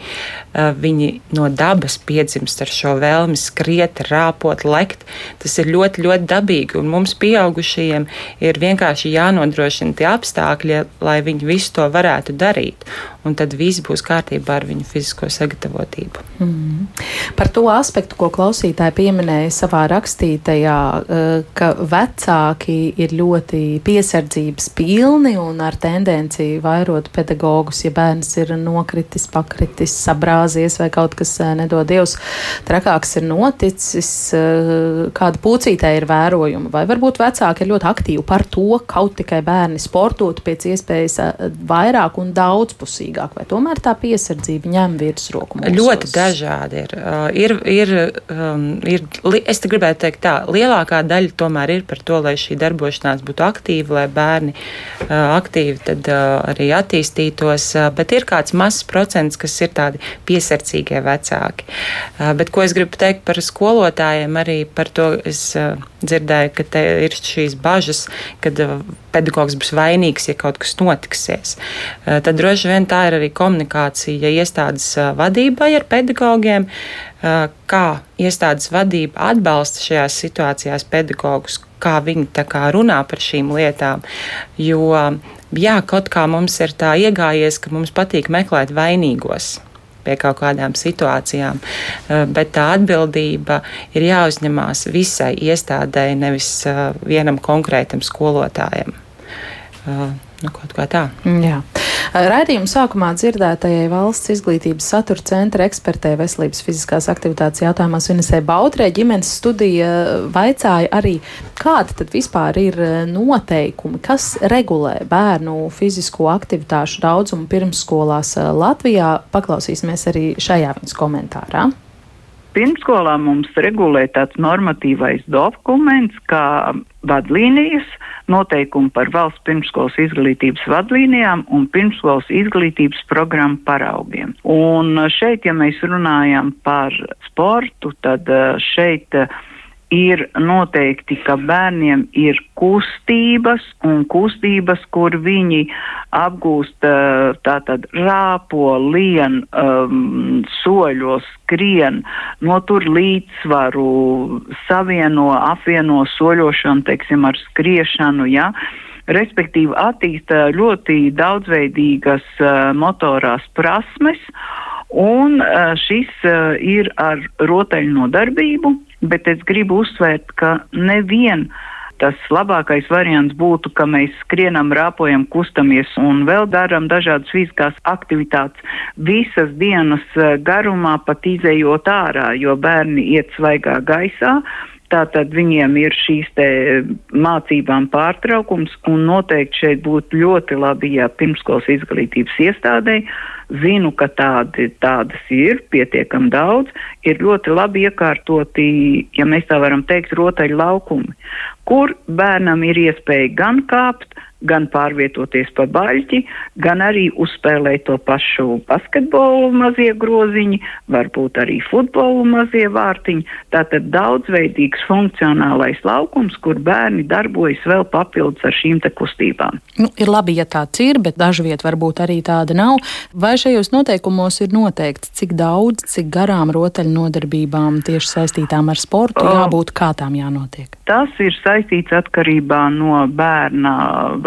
viņi no dabas piedzimst ar šo vēlmi skriet, rāpot, lekt. Tas ir ļoti, ļoti dabīgi. Un mums pieaugušajiem ir vienkārši jānodrošina tie apstākļi, lai viņi visu to varētu darīt. Un tad viss būs kārtībā ar viņu fizisko sagatavotību.
Mm. Par to aspektu, ko klausītāji pieminēja savā rakstītajā, eh, ka vecāki ir ļoti piesardzības pilni un ar tendenci vairot pedagogus, ja bērns ir nokritis, pakritis, sabrāzies vai kaut kas eh, nedod Dievs trakāks ir noticis, eh, kāda pūcītē ir vērojuma, vai varbūt vecāki ir ļoti aktīvi par to, kaut tikai bērni sportot pēc iespējas vairāk un daudzpusīgāk, vai tomēr tā piesardzība ņem virsroku?
Ļoti dažādi ir. Uh, ir, ir, um, ir. Es te gribētu teikt, tā, lielākā daļa tomēr ir par to, lai šī darbošanās būtu aktīva, lai bērni uh, aktīvi tad, uh, arī attīstītos, bet ir kāds mazs procents, kas ir tādi piesardzīgie vecāki. Bet ko es gribu teikt par skolotājiem, arī par to es dzirdēju, ka te ir šīs bažas, kad pedagogs būs vainīgs, ja kaut kas notiksies. Tad droši vien tā ir arī komunikācija iestādes vadībai ar pedagogiem kā iestādes vadība atbalsta šajās situācijās pedagogus, kā viņi kā runā par šīm lietām. Jo jā, kaut kā mums ir tā iegājies, ka mums patīk meklēt vainīgos pie kaut kādām situācijām, bet tā atbildība ir jāuzņemās visai iestādēji, nevis vienam konkrētam skolotājam. Nu, kaut kā tā.
Jā. Raidījuma sākumā dzirdētajai valsts izglītības satura centra ekspertē veselības fiziskās aktivitātes jautājumos Vinesē Bautrē ģimenes studija vaicāja arī, kāda tad vispār ir noteikumi, kas regulē bērnu fizisko aktivitāšu daudzumu pirmsskolās Latvijā. Paklausīsimies arī šajā viņas komentārā
pirmskolā mums regulē tāds normatīvais dokuments, kā vadlīnijas, noteikumi par valsts pirmskolas izglītības vadlīnijām un pirmskolas izglītības programmu paraugiem. Un šeit, ja mēs runājam par sportu, tad šeit ir noteikti, ka bērniem ir kustības un kustības, kur viņi apgūst tātad rāpo, lien, um, soļos, skrien, notur līdzsvaru, savieno, apvieno soļošanu, teiksim, ar skriešanu, ja. Respektīvi attīsta ļoti daudzveidīgas uh, motorās prasmes, un uh, šis uh, ir ar rotaļu nodarbību, bet es gribu uzsvērt, ka nevien tas labākais variants būtu, ka mēs skrienam, rāpojam, kustamies un vēl darām dažādas fiziskās aktivitātes visas dienas eh, garumā, pat izējot ārā, jo bērni iet svaigā gaisā. Tātad viņiem ir šīs mācībām pārtraukums un noteikti šeit būtu ļoti labi, ja pirmskolas izglītības iestādēji Zinu, ka tādi, tādas ir pietiekami daudz, ir ļoti labi iekārtoti, ja mēs tā varam teikt, rotaļu laukumi, kur bērnam ir iespēja gan kāpt, gan pārvietoties pa baļķi, gan arī uzspēlēt to pašu basketbolu mazie groziņi, varbūt arī futbolu mazie vārtiņi. Tātad daudzveidīgs funkcionālais laukums, kur bērni darbojas vēl papildus ar šīm te kustībām.
Nu, ir labi, ja tāds ir, bet dažviet varbūt arī tāda nav. Vai šajos noteikumos ir noteikts, cik daudz, cik garām rotaļu nodarbībām tieši saistītām ar sportu jābūt, kā tām jānotiek?
Tas ir saistīts atkarībā no bērna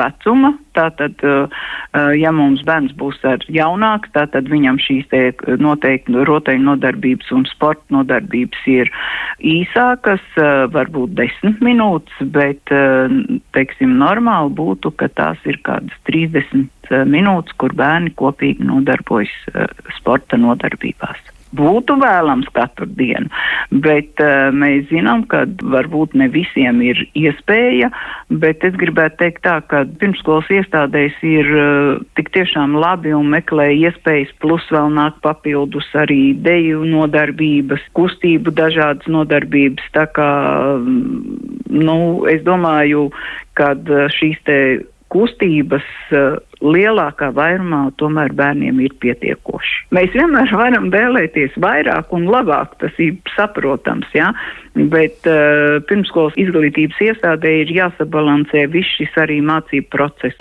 vecuma. Tātad, uh, uh, ja mums bērns būs jaunāks, tātad viņam šīs te noteikti rotaļu nodarbības un sporta nodarbības ir īsākas, varbūt desmit minūtes, bet, teiksim, normāli būtu, ka tās ir kādas 30 minūtes, kur bērni kopīgi nodarbojas sporta nodarbībās. Būtu vēlams katru dienu, bet uh, mēs zinām, ka varbūt ne visiem ir iespēja, bet es gribētu teikt tā, ka pirmskolas iestādēs ir uh, tik tiešām labi un meklē iespējas, plus vēl nāk papildus arī deju nodarbības, kustību dažādas nodarbības, tā kā, nu, es domāju, kad šīs te kustības uh, lielākā vairumā tomēr bērniem ir pietiekoši. Mēs vienmēr varam vēlēties vairāk un labāk, tas ir saprotams, jā, bet uh, pirmskolas izglītības iestādē ir jāsabalansē viss šis arī mācību process.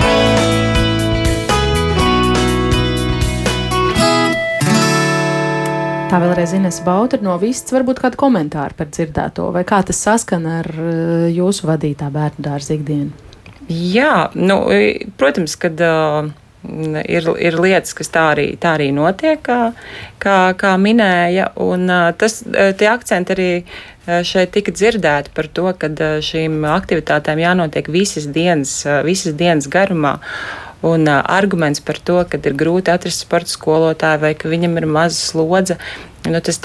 Tā vēlreiz Ines Bautra no Vists, varbūt kādu komentāru par dzirdēto, vai kā tas saskana ar jūsu vadītā bērnu dārza ikdienu?
Jā, nu, protams, kad uh, ir, ir lietas, kas tā arī, tā arī notiek, kā, kā, kā minēja, un tas, tie akcenti arī šeit tika dzirdēti par to, ka šīm aktivitātēm jānotiek visas dienas, visas dienas garumā. Un uh, arguments par to, ka ir grūti atrast sporta skolotāju vai ka viņam ir maza slodze, nu, tas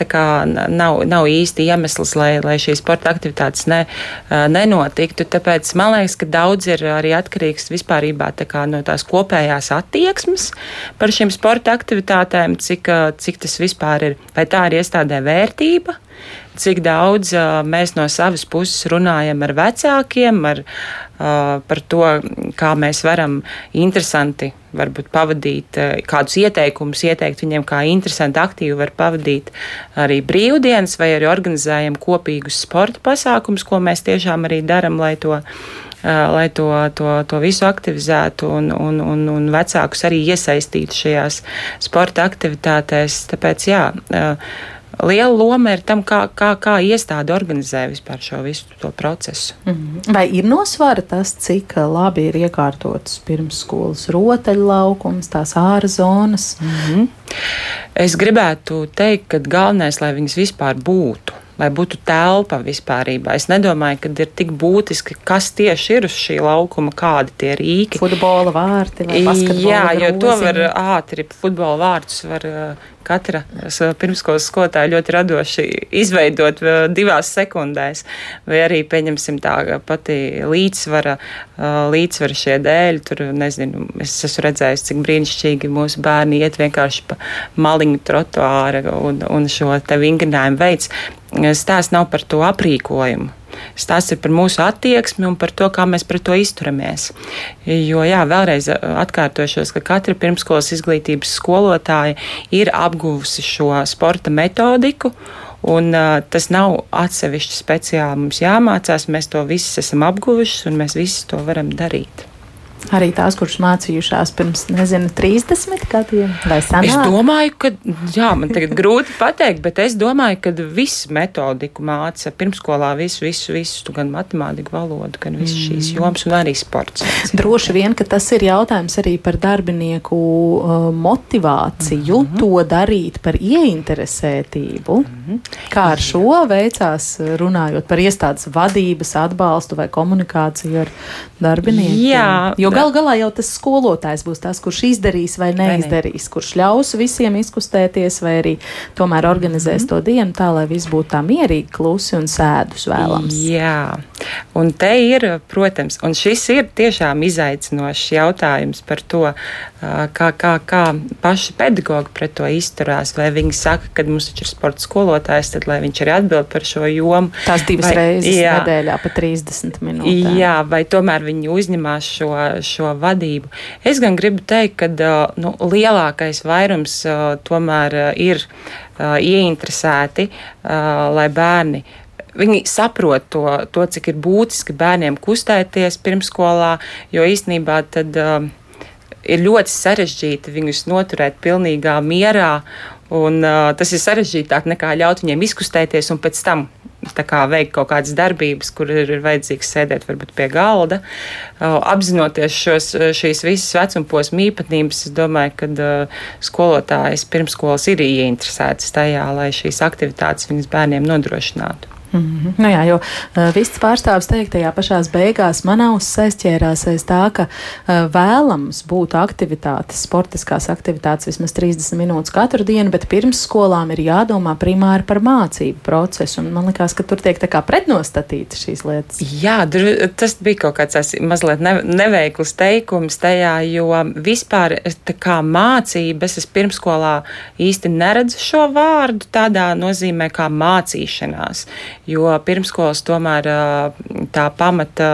nav, nav īsti iemesls, lai, lai šīs sporta aktivitātes ne, nenotiktu. Tāpēc man liekas, ka daudz ir arī atkarīgs vispārībā tā no tās kopējās attieksmes par šīm sporta aktivitātēm, cik, cik tas vispār ir, vai tā ir iestādē vērtība cik daudz uh, mēs no savas puses runājam ar vecākiem, ar, uh, par to, kā mēs varam interesanti varbūt pavadīt, uh, kādus ieteikumus ieteikt viņiem, kā interesanti aktīvi var pavadīt arī brīvdienas, vai arī organizējam kopīgus sporta pasākumus, ko mēs tiešām arī daram, lai to lai to, to, to visu aktivizētu un, un, un, un vecākus arī iesaistītu šajās sporta aktivitātēs. Tāpēc, jā, liela loma ir tam, kā, kā, kā iestāde organizē vispār šo visu to procesu.
-hmm. Vai ir nosvara tas, cik labi ir iekārtotas pirmsskolas rotaļlaukums, tās ārā zonas? Mm -hmm.
Es gribētu teikt, ka galvenais, lai viņas vispār būtu lai būtu telpa vispārībā. Es nedomāju, ka ir tik būtiski, kas tieši ir uz šī laukuma, kādi tie rīki.
Futbola vārti vai basketbola
Jā, jo groziņi. to var ātri, futbola vārtus var katra pirmskolas skolotāja ļoti radoši izveidot divās sekundēs. Vai arī, pieņemsim, tā pati līdzsvara, līdzsvara šie dēļ. Tur, nezinu, es esmu redzējis, cik brīnišķīgi mūsu bērni iet vienkārši pa maliņu trotuāra un, un šo te vingrinājumu veids. Stāsts nav par to aprīkojumu Stāsts ir par mūsu attieksmi un par to, kā mēs pret to izturamies. Jo, jā, vēlreiz atkārtošos, ka katra pirmskolas izglītības skolotāja ir apguvusi šo sporta metodiku. Un, uh, tas nav atsevišķi speciāli mums jāmācās. Mēs to visi esam apguvuši, un mēs visi to varam darīt.
Arī tās, kuras mācījušās pirms, nezinu, 30 gadiem vai senāk?
Es domāju, ka, jā, man tagad grūti pateikt, bet es domāju, ka visu metodiku māca pirmskolā visu, visu, visu, gan matemātiku, valodu, gan visu mm. šīs jomas un arī sports.
Droši vien, ka tas ir jautājums arī par darbinieku uh, motivāciju mm -hmm. to darīt par ieinteresētību. Mm -hmm. Kā ar šo veicās runājot par iestādes vadības atbalstu vai komunikāciju ar darbiniekiem? Jā, jo gal galā jau tas skolotājs būs tas, kurš izdarīs vai neizdarīs, kurš ļaus visiem izkustēties vai arī tomēr organizēs mm -hmm. to dienu tā, lai viss būtu tā mierīgi, klusi un sēdus vēlams.
Jā, un te ir, protams, un šis ir tiešām izaicinošs jautājums par to, kā, kā, kā paši pedagogi pret to izturās, vai viņi saka, ka mums taču ir sporta skolotājs, tad lai viņš arī atbild par šo jomu.
Tās divas vai, reizes jā, nedēļā pa 30 minūtēm.
Jā, vai tomēr viņi uzņemās šo šo vadību. Es gan gribu teikt, ka nu, lielākais vairums tomēr ir ieinteresēti, lai bērni viņi saprot to, to, cik ir būtiski bērniem kustēties pirmskolā, jo īstenībā tad uh, ir ļoti sarežģīti viņus noturēt pilnīgā mierā, un uh, tas ir sarežģītāk nekā ļaut viņiem izkustēties un pēc tam kā, veikt kaut kādas darbības, kur ir, ir vajadzīgs sēdēt varbūt pie galda. Apzinoties šos, šīs visas vecumposma īpatnības, es domāju, ka skolotājs pirmskolas ir ieinteresēts tajā, lai šīs aktivitātes viņas bērniem nodrošinātu.
Mm -hmm. nu jā, jo uh, viss pārstāvis teiktajā pašās beigās man auss aizķērās aiz tā, ka uh, vēlams būtu aktivitātes, sportiskās aktivitātes vismaz 30 minūtes katru dienu, bet pirms skolām ir jādomā primāri par mācību procesu. Un man liekas, ka tur tiek tā kā pretnostatīti šīs lietas.
Jā, tas bija kaut kāds mazliet neveikls teikums tajā, jo vispār tā kā mācības es pirmskolā īsti neredzu šo vārdu tādā nozīmē kā mācīšanās jo pirmskolas tomēr tā pamata,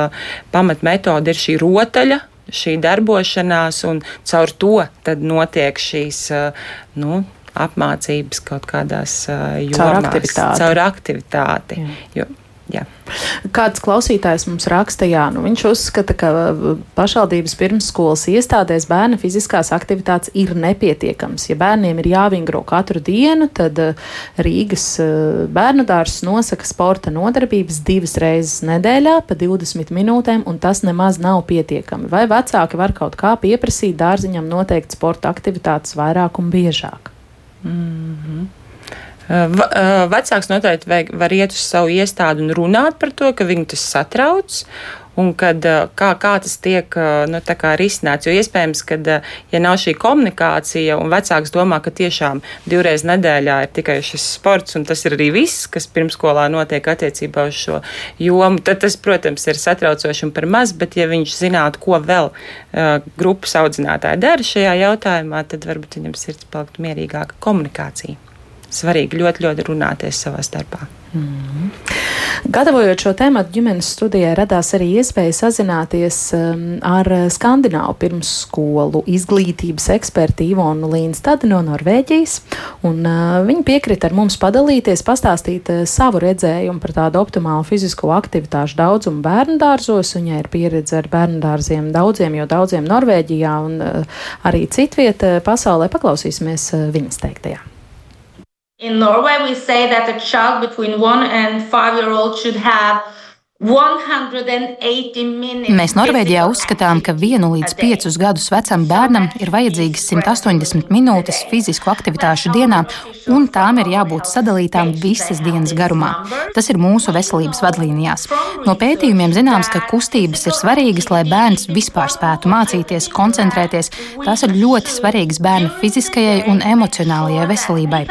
pamat metode ir šī rotaļa, šī darbošanās, un caur to notiek šīs, nu, apmācības kaut kādās jomās.
Caur aktivitāti.
Caur aktivitāti. Jo,
Jā. Kāds klausītājs mums raksta, jā, nu viņš uzskata, ka uh, pašvaldības pirmsskolas iestādēs bērna fiziskās aktivitātes ir nepietiekams. Ja bērniem ir jāvingro katru dienu, tad uh, Rīgas uh, bērnu dārzs nosaka sporta nodarbības divas reizes nedēļā pa 20 minūtēm, un tas nemaz nav pietiekami. Vai vecāki var kaut kā pieprasīt dārziņam noteikt sporta aktivitātes vairāk un biežāk?
Mm. Vecāks noteikti var iet uz savu iestādi un runāt par to, ka viņu tas satrauc. Un kad, kā, kā tas tiek nu, risināts. Jo iespējams, ka, ja nav šī komunikācija, un vecāks domā, ka tiešām divreiz nedēļā ir tikai šis sports, un tas ir arī viss, kas pirmskolā notiek attiecībā uz šo jomu, tad tas, protams, ir satraucoši un par maz. Bet, ja viņš zinātu, ko vēl grupas audzinātāji dara šajā jautājumā, tad varbūt viņam sirds paliktu mierīgāka komunikācija svarīgi ļoti, ļoti runāties savā starpā. Mm.
Gatavojot šo tēmu, ģimenes studijai radās arī iespēja sazināties um, ar skandināvu pirmsskolu izglītības ekspertu Ivonu Līnstadi no Norvēģijas. Un, uh, viņa piekrita ar mums padalīties, pastāstīt uh, savu redzējumu par tādu optimālu fizisko aktivitāšu daudzumu bērnu dārzos. Viņai ir pieredze ar bērnu dārziem daudziem, jo daudziem Norvēģijā un uh, arī citvietā pasaulē. Paklausīsimies uh, viņas teiktajā.
In Norway, we say that a child between one and five year old should have
Mēs Norvēģijā uzskatām, ka vienu līdz piecus gadus vecam bērnam ir vajadzīgas 180 minūtes fizisku aktivitāšu dienā, un tām ir jābūt sadalītām visas dienas garumā. Tas ir mūsu veselības vadlīnijās. No pētījumiem zināms, ka kustības ir svarīgas, lai bērns vispār spētu mācīties, koncentrēties. Tās ir ļoti svarīgas bērna fiziskajai un emocionālajai veselībai.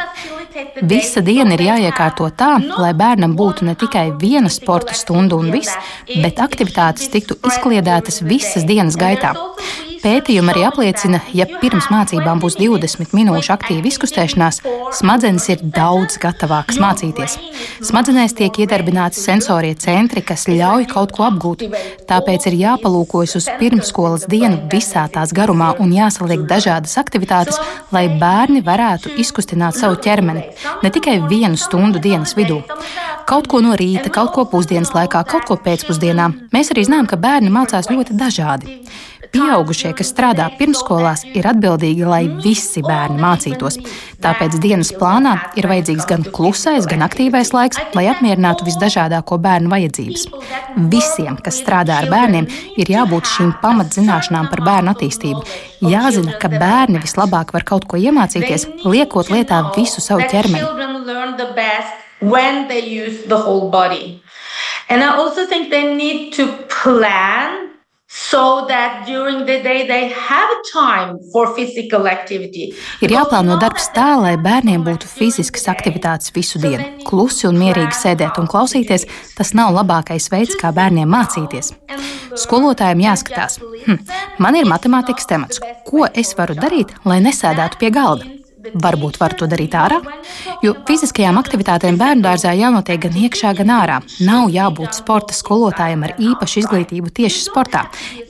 Visa diena ir jāiekārto tā, lai bērnam būtu ne tikai viena sporta stunda un viss, bet aktivitātes tiktu izkliedētas visas dienas gaitā. Pētījumi arī apliecina, ja pirms mācībām būs 20 minūšu aktīva izkustēšanās, smadzenes ir daudz gatavākas mācīties. Smadzenēs tiek iedarbināti sensorie centri, kas ļauj kaut ko apgūt. Tāpēc ir jāpalūkojas uz pirmsskolas dienu visā tās garumā un jāsaliek dažādas aktivitātes, lai bērni varētu izkustināt savu ķermeni ne tikai vienu stundu dienas vidū. Kaut ko no rīta, kaut ko pusdienas laikā, kaut ko pēcpusdienā. Mēs arī zinām, ka bērni mācās ļoti dažādi. Pieaugušie, kas strādā pirmskolās, ir atbildīgi, lai visi bērni mācītos. Tāpēc dienas plānā ir vajadzīgs gan klusais, gan aktīvais laiks, lai apmierinātu visdažādāko bērnu vajadzības. Visiem, kas strādā ar bērniem, ir jābūt šīm pamatzināšanām par bērnu attīstību. Jāzina, ka bērni vislabāk var kaut ko iemācīties, liekot lietā visu savu ķermeni. when they use the whole body. And I also think they need to plan So Ir jāplāno darbs tā, lai bērniem būtu fiziskas aktivitātes visu dienu. Klusi un mierīgi sēdēt un klausīties, tas nav labākais veids, kā bērniem mācīties. Skolotājiem jāskatās, hm, man ir matemātikas temats, ko es varu darīt, lai nesēdētu pie galda. Varbūt var to darīt ārā, jo fiziskajām aktivitātēm bērnu dārzā jānotiek gan iekšā, gan ārā. Nav jābūt sporta skolotājam ar īpašu izglītību tieši sportā.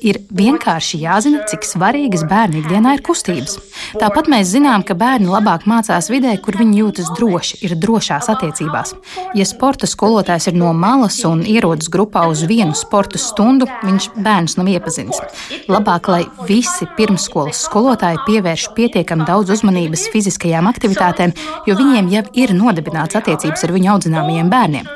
Ir vienkārši jāzina, cik svarīgas bērnu ikdienā ir kustības. Tāpat mēs zinām, ka bērni labāk mācās vidē, kur viņi jūtas droši, ir drošās attiecībās. Ja sporta skolotājs ir no malas un ierodas grupā uz vienu sporta stundu, viņš bērns nav iepazinis. Labāk, lai visi pirmsskolas skolotāji pievērš pietiekami daudz uzmanības fiziskajai fiziskajām aktivitātēm, jo viņiem jau ir nodibināts attiecības ar viņu audzināmajiem bērniem.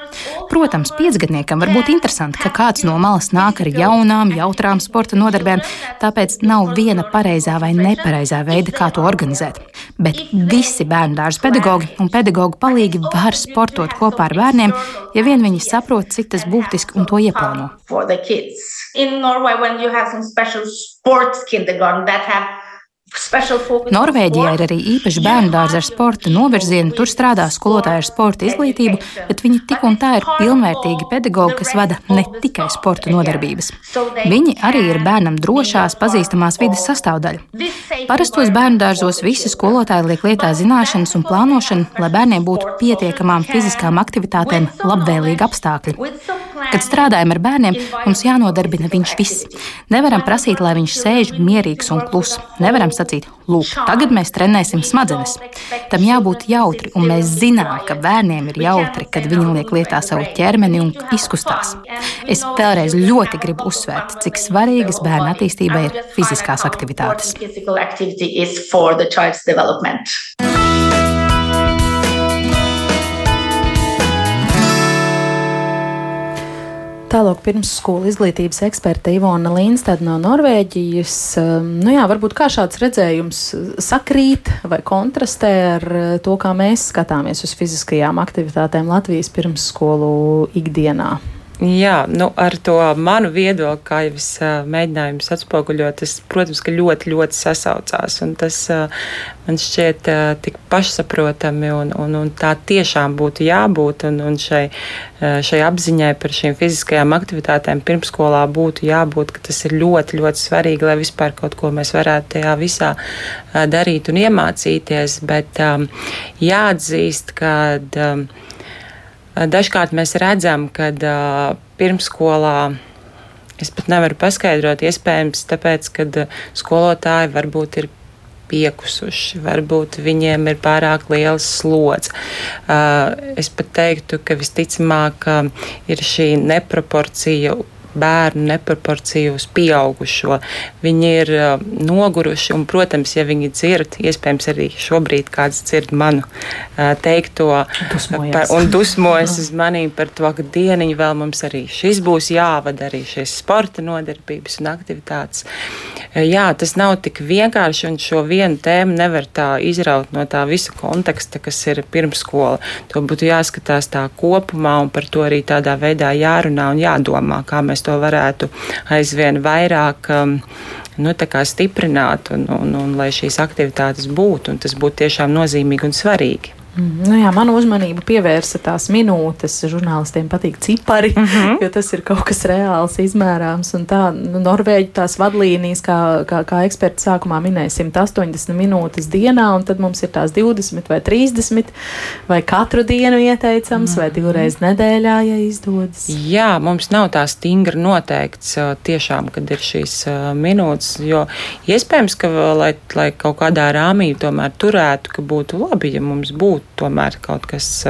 Protams, piecgadniekam var būt interesanti, ka kāds no malas nāk ar jaunām, jautrām sporta nodarbēm, tāpēc nav viena pareizā vai nepareizā veida, kā to organizēt. Bet visi bērnu dārza pedagogi un pedagoģu palīgi var sportot kopā ar bērniem, ja vien viņi saprot, cik tas būtiski un to ieplāno. In Norway, when you have some special sports kindergarten that have Norvēģijā ir arī īpaši bērnu dārza ar sporta novirzienu. Tur strādā skolotāji ar sporta izglītību, bet viņi tik un tā ir pilnvērtīgi pedagoģi, kas vada ne tikai sporta nodarbības. Viņi arī ir bērnam drošās, pazīstamās vidas sastāvdaļa. Parastos bērnu dārzos visi skolotāji liek lietā zināšanas un plānošanu, lai bērniem būtu pietiekamām fiziskām aktivitātēm labvēlīgi apstākļi. Kad strādājam ar bērniem, mums jānodarbina viņš viss. Nevaram prasīt, lai viņš sēž mierīgs un kluss. Nevaram sacīt, lūk, tagad mēs trenēsim smadzenes. Tam jābūt jautri, un mēs zinām, ka bērniem ir jautri, kad viņi liek lietā savu ķermeni un izkustās. Es vēlreiz ļoti gribu uzsvērt, cik svarīgas bērna attīstībai ir fiziskās aktivitātes.
Tālāk pirmsskolu izglītības eksperte Ivona Līnstad no Norvēģijas. Um, nu jā, varbūt kā šāds redzējums sakrīt vai kontrastē ar uh, to, kā mēs skatāmies uz fiziskajām aktivitātēm Latvijas pirmsskolu ikdienā.
Jā, nu, ar to manu viedokli, kā jau es mēģināju atspoguļot, tas, protams, ka ļoti, ļoti sasaucās. Tas man šķiet tik pašsaprotami, un, un, un tā tiešām būtu jābūt. Un, un šai, šai apziņai par šīm fiziskajām aktivitātēm pirmskolā būtu jābūt, ka tas ir ļoti, ļoti svarīgi, lai vispār kaut ko mēs varētu tajā visā darīt un iemācīties. Bet jāatzīst, ka. Um, Dažkārt mēs redzam, ka uh, pirmsskolā es pat nevaru paskaidrot, iespējams, tāpēc, ka skolotāji varbūt ir piekusuši, varbūt viņiem ir pārāk liels slodzi. Es pat teiktu, ka visticamāk ir šī neproporcija bērnu neproporciju uz pieaugušo. Viņi ir uh, noguruši, un, protams, ja viņi dzird, iespējams, arī šobrīd kāds dzird manu uh, teikto
Dusmojas.
par, un dusmojas uz manīm par to, ka dieniņu vēl mums arī šis būs jāvada, arī šīs sporta nodarbības un aktivitātes. Uh, jā, tas nav tik vienkārši, un šo vienu tēmu nevar tā izraut no tā visa konteksta, kas ir pirmskola. To būtu jāskatās tā kopumā, un par to arī tādā veidā jārunā un jādomā, kā mēs to varētu aizvien vairāk um, nu, stiprināt un, un, un lai šīs aktivitātes būtu, un tas būtu tiešām nozīmīgi un svarīgi.
Mm, nu jā, manu uzmanību pievērsa tās minūtes. Žurnālistiem patīk cipari, mm -hmm. jo tas ir kaut kas reāls, izmērāms. Un tā, nu, Norvēģi tās vadlīnijas, kā, kā, kā eksperti sākumā minēja, 180 minūtes dienā, un tad mums ir tās 20 vai 30, vai katru dienu ieteicams, mm -hmm. vai mhm. divreiz nedēļā, ja izdodas.
Jā, mums nav tā stingri noteikts tiešām, kad ir šīs minūtes, jo iespējams, ka lai, lai kaut kādā rāmī tomēr turētu, ka būtu labi, ja mums būtu būtu tomēr kaut kas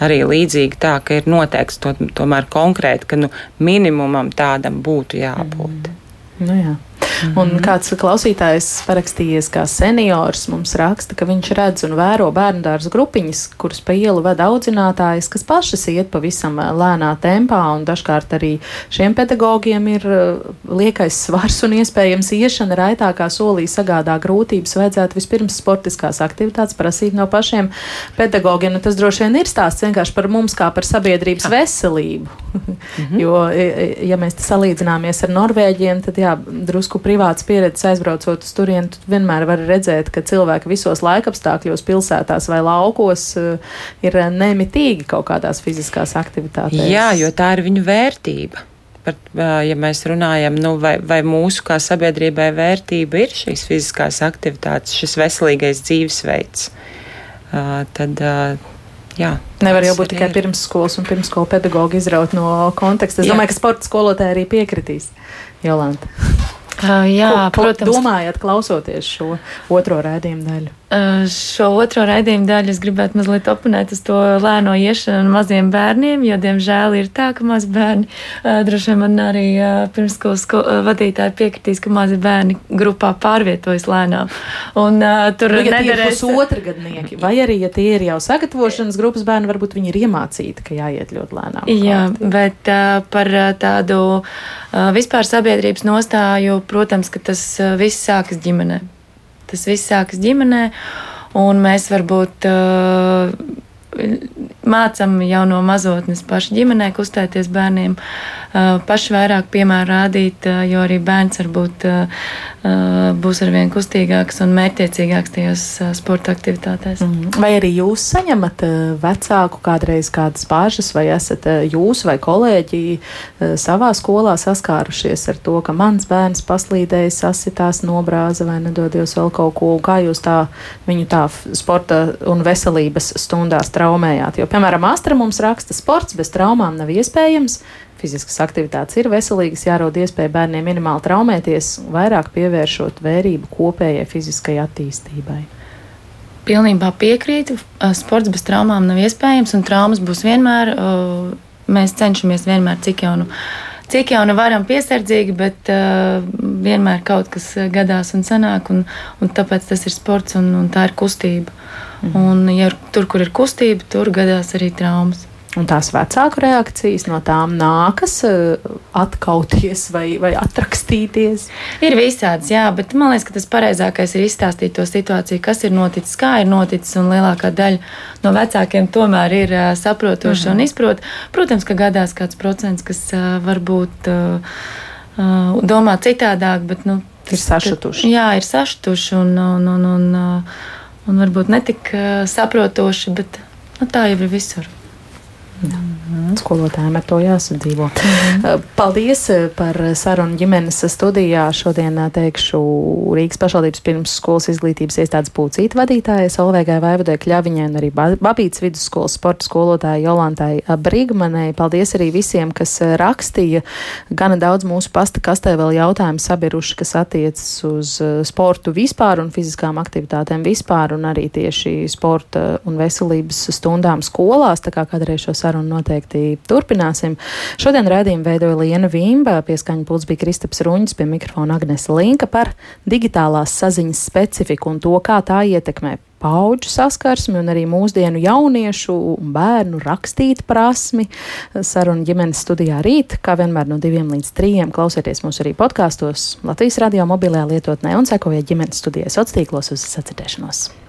arī līdzīgi tā, ka ir noteikts to, tomēr konkrēti, ka nu, minimumam tādam būtu jābūt.
Mm. Nu, jā. Mm -hmm. Un kāds klausītājs parakstījies kā seniors, mums raksta, ka viņš redz un vēro bērnu dārza grupiņas, kuras pa ielu vada audzinātājas, kas pašas iet pavisam lēnā tempā, un dažkārt arī šiem pedagogiem ir liekais svars un iespējams iešana raitākā solī sagādā grūtības. Vajadzētu vispirms sportiskās aktivitātes prasīt no pašiem pedagogiem. Nu, tas droši vien ir stāsts vienkārši par mums kā par sabiedrības veselību. Mm -hmm. jo, ja mēs salīdzināmies ar Norvēģiem, tad jā, drusku privātas pieredzes aizbraucot uz turieni, tu vienmēr vari redzēt, ka cilvēki visos laikapstākļos, pilsētās vai laukos eh, ir nemitīgi kaut kādās fiziskās aktivitātēs.
Jā, jo tā ir viņu vērtība. Par, ja mēs runājam, nu, vai, vai mūsu kā sabiedrībai vērtība ir šīs fiziskās aktivitātes, šis veselīgais dzīvesveids, tad Jā,
Nevar jau būt tikai pirmsskolas un pirmsskolas pedagoģi izraut no konteksta. Es jā. domāju, ka sporta skolotāji arī piekritīs. Jolanta.
Uh, jā,
ko, ko
protams.
Domājat, klausoties šo otro rādījumu daļu?
Uh, šo otro raidījumu daļu es gribētu mazliet oponēt uz to lēno iešanu maziem bērniem, jo, diemžēl, ir tā, ka mazi bērni, uh, droši vien man arī uh, pirmskolas vadītāji piekritīs, ka mazi bērni grupā pārvietojas lēnām. Un tur
nu, ja
nedarēs...
pusotra gadnieki, vai arī, ja tie ir jau sagatavošanas grupas bērni, varbūt viņi ir iemācīti, ka jāiet ļoti lēnām.
Jā, kārtī. bet par tādu vispār sabiedrības nostāju, protams, ka tas viss sākas ģimenē. Tas viss sākas ģimenē, un mēs varbūt uh, mācām jau no mazotnes paši ģimenē kustēties bērniem, paši vairāk piemēru rādīt, jo arī bērns varbūt būs arvien kustīgāks un mērķiecīgāks tajos sporta aktivitātēs.
Mm. Vai arī jūs saņemat vecāku kādreiz kādas bāžas, vai esat jūs vai kolēģi savā skolā saskārušies ar to, ka mans bērns paslīdēja, sasitās, nobrāza vai nedodies vēl kaut ko, kā jūs tā viņu tā sporta un veselības stundās strādājat? Traumējāt. Jo, piemēram, Astra mums raksta, sports bez traumām nav iespējams. Fiziskas aktivitātes ir veselīgas, jārod iespēja bērniem minimāli traumēties, vairāk pievēršot vērību kopējai fiziskajai attīstībai.
Pilnībā piekrītu. Sports bez traumām nav iespējams, un traumas būs vienmēr. Mēs cenšamies vienmēr, cik jau nu, cik jau nu varam piesardzīgi, bet uh, vienmēr kaut kas gadās un sanāk, un, un tāpēc tas ir sports un, un tā ir kustība. Mhm. Un, ja tur, kur ir kustība, tur gadās arī traumas.
Un tās vecāku reakcijas no tām nākas uh, atkauties vai, vai atrakstīties?
Ir visādas, jā, bet man liekas, ka tas pareizākais ir izstāstīt to situāciju, kas ir noticis, kā ir noticis, un lielākā daļa no vecākiem tomēr ir uh, saprotoši -hmm. un izprot. Protams, ka gadās kāds procents, kas uh, varbūt domā citādāk, bet nu,
tas, ir sašutuši.
Jā, ir sašutuši un, un, un, un, un un varbūt netik saprotoši, bet nu, tā jau ir visur.
Mm. Skolotājiem ar to jāsadzīvo. Mm. Paldies par sarunu ģimenes studijā. Šodien teikšu Rīgas pašvaldības pirmsskolas izglītības iestādes pūcīta vadītājai Solveigai Vaivudai Kļaviņai un arī Babītas vidusskolas sporta skolotājai Jolantai Brigmanai. Paldies arī visiem, kas rakstīja. Gana daudz mūsu pasta kastē vēl jautājumu sabiruši, kas attiecas uz sportu vispār un fiziskām aktivitātēm vispār un arī tieši sporta un veselības stundām skolās. Tā kā kādreiz šo sarunu noteikti noteikti turpināsim. Šodien rādījumu veidoja Liena Vīmba, pieskaņa pults bija Kristaps Ruņģis, pie mikrofona Agnesa Linka par digitālās saziņas specifiku un to, kā tā ietekmē paudžu saskarsmi un arī mūsdienu jauniešu un bērnu rakstīt prasmi. Saruna ģimenes studijā rīt, kā vienmēr no diviem līdz trījiem. Klausieties mūs arī podkāstos Latvijas radio mobilajā lietotnē un sekojiet ģimenes studijas sociālos tīklos uz sacirdēšanos.